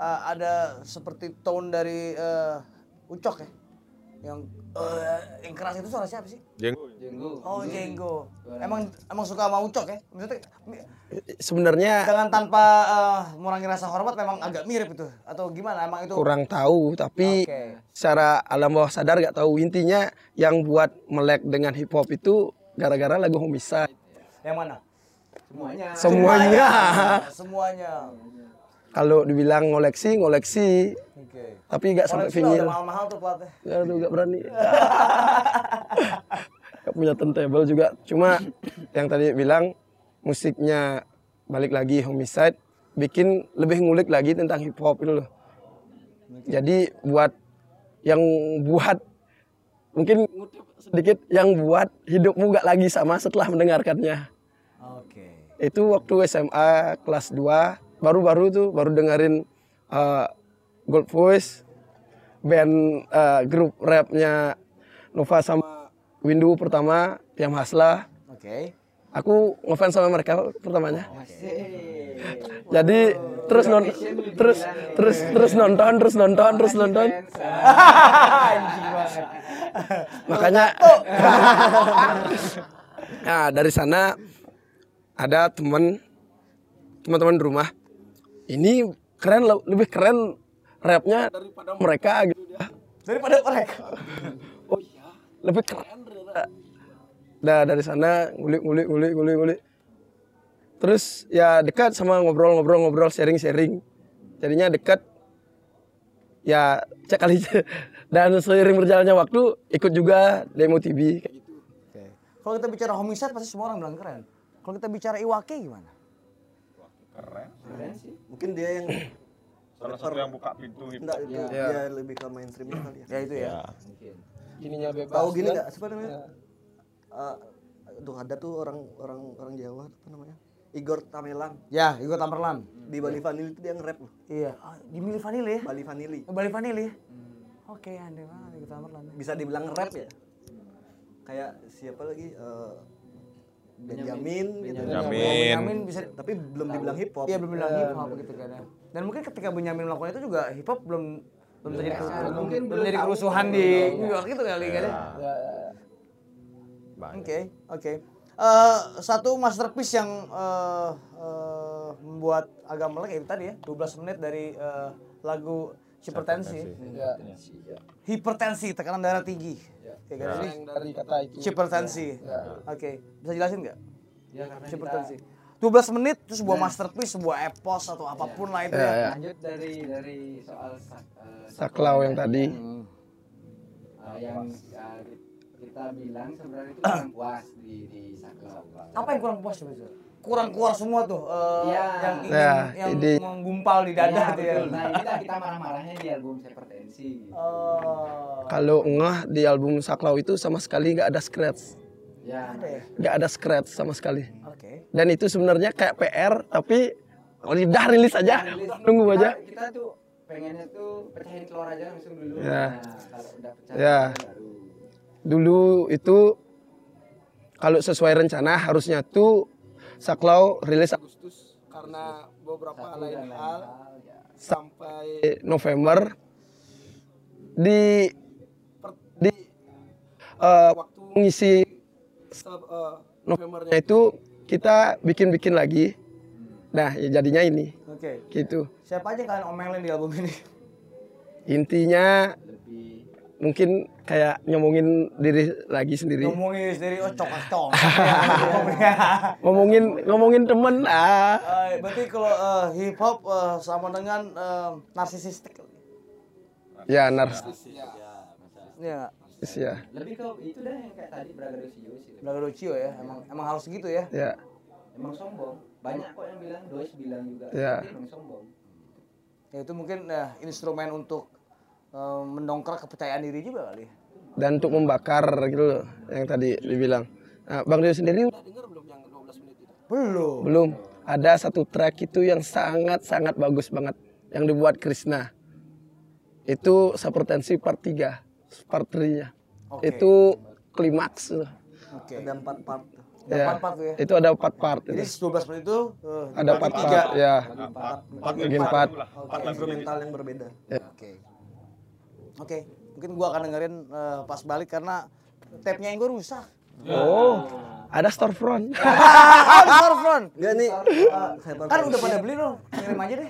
eh, ada seperti tone dari eh, Ucok ya. Yang eh, yang keras itu suara siapa sih? Jeng Jenggo. Oh, Jenggo. Emang emang suka sama Ucok ya? Maksudnya sebenarnya dengan tanpa eh, mengurangi rasa hormat memang agak mirip itu atau gimana? Emang itu kurang tahu tapi Oke. secara alam bawah sadar gak tahu intinya yang buat melek dengan hip hop itu gara-gara lagu homicide yang mana? Semuanya. semuanya Semuanya. kalau dibilang ngoleksi ngoleksi Oke. tapi gak sampai vinyl mahal-mahal tuh platnya. Aduh gak berani gak punya turntable juga cuma yang tadi bilang musiknya balik lagi homicide bikin lebih ngulik lagi tentang hip hop itu loh jadi buat yang buat mungkin sedikit yang buat hidupmu gak lagi sama setelah mendengarkannya Oke. itu waktu SMA kelas 2 baru-baru tuh baru dengerin uh, Gold Voice band uh, grup rapnya Nova sama Windu pertama yang Hasla. Oke. aku ngefans sama mereka pertamanya. Jadi terus non terus terus terus nonton terus nonton terus nonton. Makanya nah dari sana ada teman teman-teman di rumah. Ini keren le- lebih keren rapnya daripada mereka gitu dia Daripada mereka. oh iya lebih keren ternyata Nah dari sana ngulik ngulik ngulik ngulik ngulik terus ya dekat sama ngobrol-ngobrol ngobrol sharing-sharing jadinya dekat ya cek kali dan seiring berjalannya waktu ikut juga demo TV kayak gitu Oke. Kalau kita bicara homicide pasti semua orang bilang keren. Kalau kita bicara Iwake gimana? Keren sih. mungkin dia yang Salah satu yang buka pintu hip enggak hop. itu dia lebih ke mainstreamnya kali ya Ya itu ya. Mungkin. ininya bebas tahu gini kan? nggak siapa namanya Eh, tuh ada tuh orang orang orang Jawa apa namanya Igor Tamelan Ya, Igor Tamperlan. di Bali Vanili itu dia nge-rap loh Iya, ah, di Mili Vanili ya? Bali Vanili Oh, Bali Vanili ya? Oke, aneh banget Igor Tamperlan. bisa dibilang rap ya kayak siapa lagi Eh, Benjamin gitu Benjamin. Benyamin bisa tapi belum dibilang hip hop Iya, belum bilang hip hop gitu kan ya. Dan mungkin ketika Benyamin melakukan itu juga hip hop belum belum terjadi mungkin mungkin belum terjadi kerusuhan di New York itu kali kan ya. Banyak. Oke, oke. Eh, satu masterpiece yang eh, eh, membuat agak melek ya itu tadi ya 12 menit dari eh, lagu hipertensi. Ya. Hipertensi, tekanan darah tinggi. Ya, kan? Dari kata itu. hipertensi. Oke, bisa jelasin nggak? Ya karena Hipertensi. 12 menit itu sebuah masterpiece, sebuah epos atau apa pun lah itu Ya, ya. ya. lanjut dari dari soal sak, eh, Saklau yang tadi. eh, yang eh, kita bilang sebenarnya itu kurang puas di di saklau. Apa yang kurang puas coba? Kurang keluar semua tuh eh, Iya. yang ingin, Ya, yang ide- menggumpal di dada Iya, tuh ya. betul. Nah inilah kita marah-marahnya di album Hypertensi. Oh. Kalau ngeh di album Saklau itu sama sekali nggak ada scratch. Ya, Ada ya? Nggak ada scratch sama sekali. Dan itu sebenarnya kayak PR tapi udah rilis aja. Nunggu aja. Kita, kita tuh pengennya tuh pecahin telur aja langsung dulu. Ya. Nah, kalau udah pecah Ya. baru. Dulu itu kalau sesuai rencana harusnya tuh Saklau rilis Agustus karena beberapa Satu lain hal hal, ya. sampai November di di eh, waktu ngisi eh, Novembernya itu kita bikin-bikin lagi. Nah, ya jadinya ini Oke. gitu. Siapa aja kalian omelin di album ini? Intinya Lebih mungkin kayak nyomongin diri lagi sendiri. Ngomongin sendiri oh cok cok. Ngomongin ngomongin temen ah. Eh, berarti kalau eh, hip hop eh, sama dengan eh, narsisistik. Ya narsis Iya nggak? Ya. lebih ke itu dah yang kayak tadi Bragado sih. Bragado ya, emang emang harus gitu ya. Ya. Emang sombong. Banyak kok yang bilang, Dois bilang juga. Ya. Tapi emang sombong. Ya itu mungkin eh, instrumen untuk eh, mendongkrak kepercayaan diri juga kali. ya. Dan untuk membakar gitu loh yang tadi dibilang. Nah, Bang Dio sendiri udah dengar belum yang 12 menit itu? Belum. Belum. Ada satu track itu yang sangat-sangat bagus banget yang dibuat Krishna. Itu Sapertensi part 3, part 3-nya. Oke. Itu klimaks. tuh. Oke. Ada empat part. Ada Ya. empat part ya. Itu ada empat part. Jadi itu. 12 menit itu eh, Ada dibagi part tiga. part ya. Empat, Bagi empat. part instrumental yang berbeda. Oke. Oke, mungkin gua akan dengerin eh, pas balik karena tape-nya yang gue rusak. Oh, ada storefront. ah, di storefront. Enggak nih, uh, saya Kan udah pada beli loh, kirim aja deh.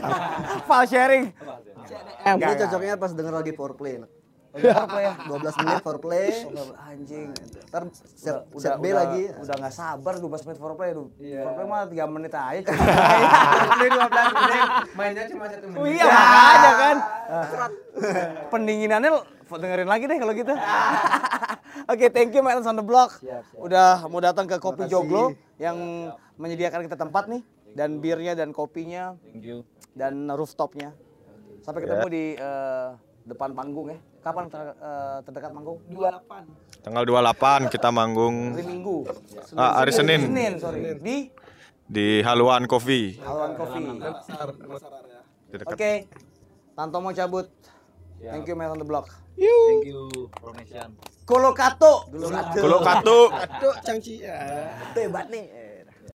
File sharing. Ini cocoknya pas denger lagi foreplay. Apa ya? 12 menit foreplay. Anjing. Ntar set, Udah, set B udah, lagi. Udah nggak sabar 12 menit foreplay. Aduh. Iya. Foreplay mah 3 menit aja. Beli 12 menit, mainnya cuma satu menit. Oh iya makanya kan. Pendinginannya dengerin lagi deh kalau gitu. Oke, thank you Martins on the Block. Udah mau datang ke Kopi Joglo yang menyediakan kita tempat nih dan birnya dan kopinya Thank you. dan rooftopnya. Sampai ketemu di eh, depan panggung ya. Kapan ter- eh, terdekat panggung? 28 Tanggal 28 kita manggung hari Minggu. Ah, hari Senin. Senin, sorry. Di di Haluan Coffee. Haluan Coffee. Oke. Tanto mau cabut. Thank you man on the block. Thank you, Formation. Kolokato. Kulo Katu. Aduh, cangci. Ya. Hebat nih.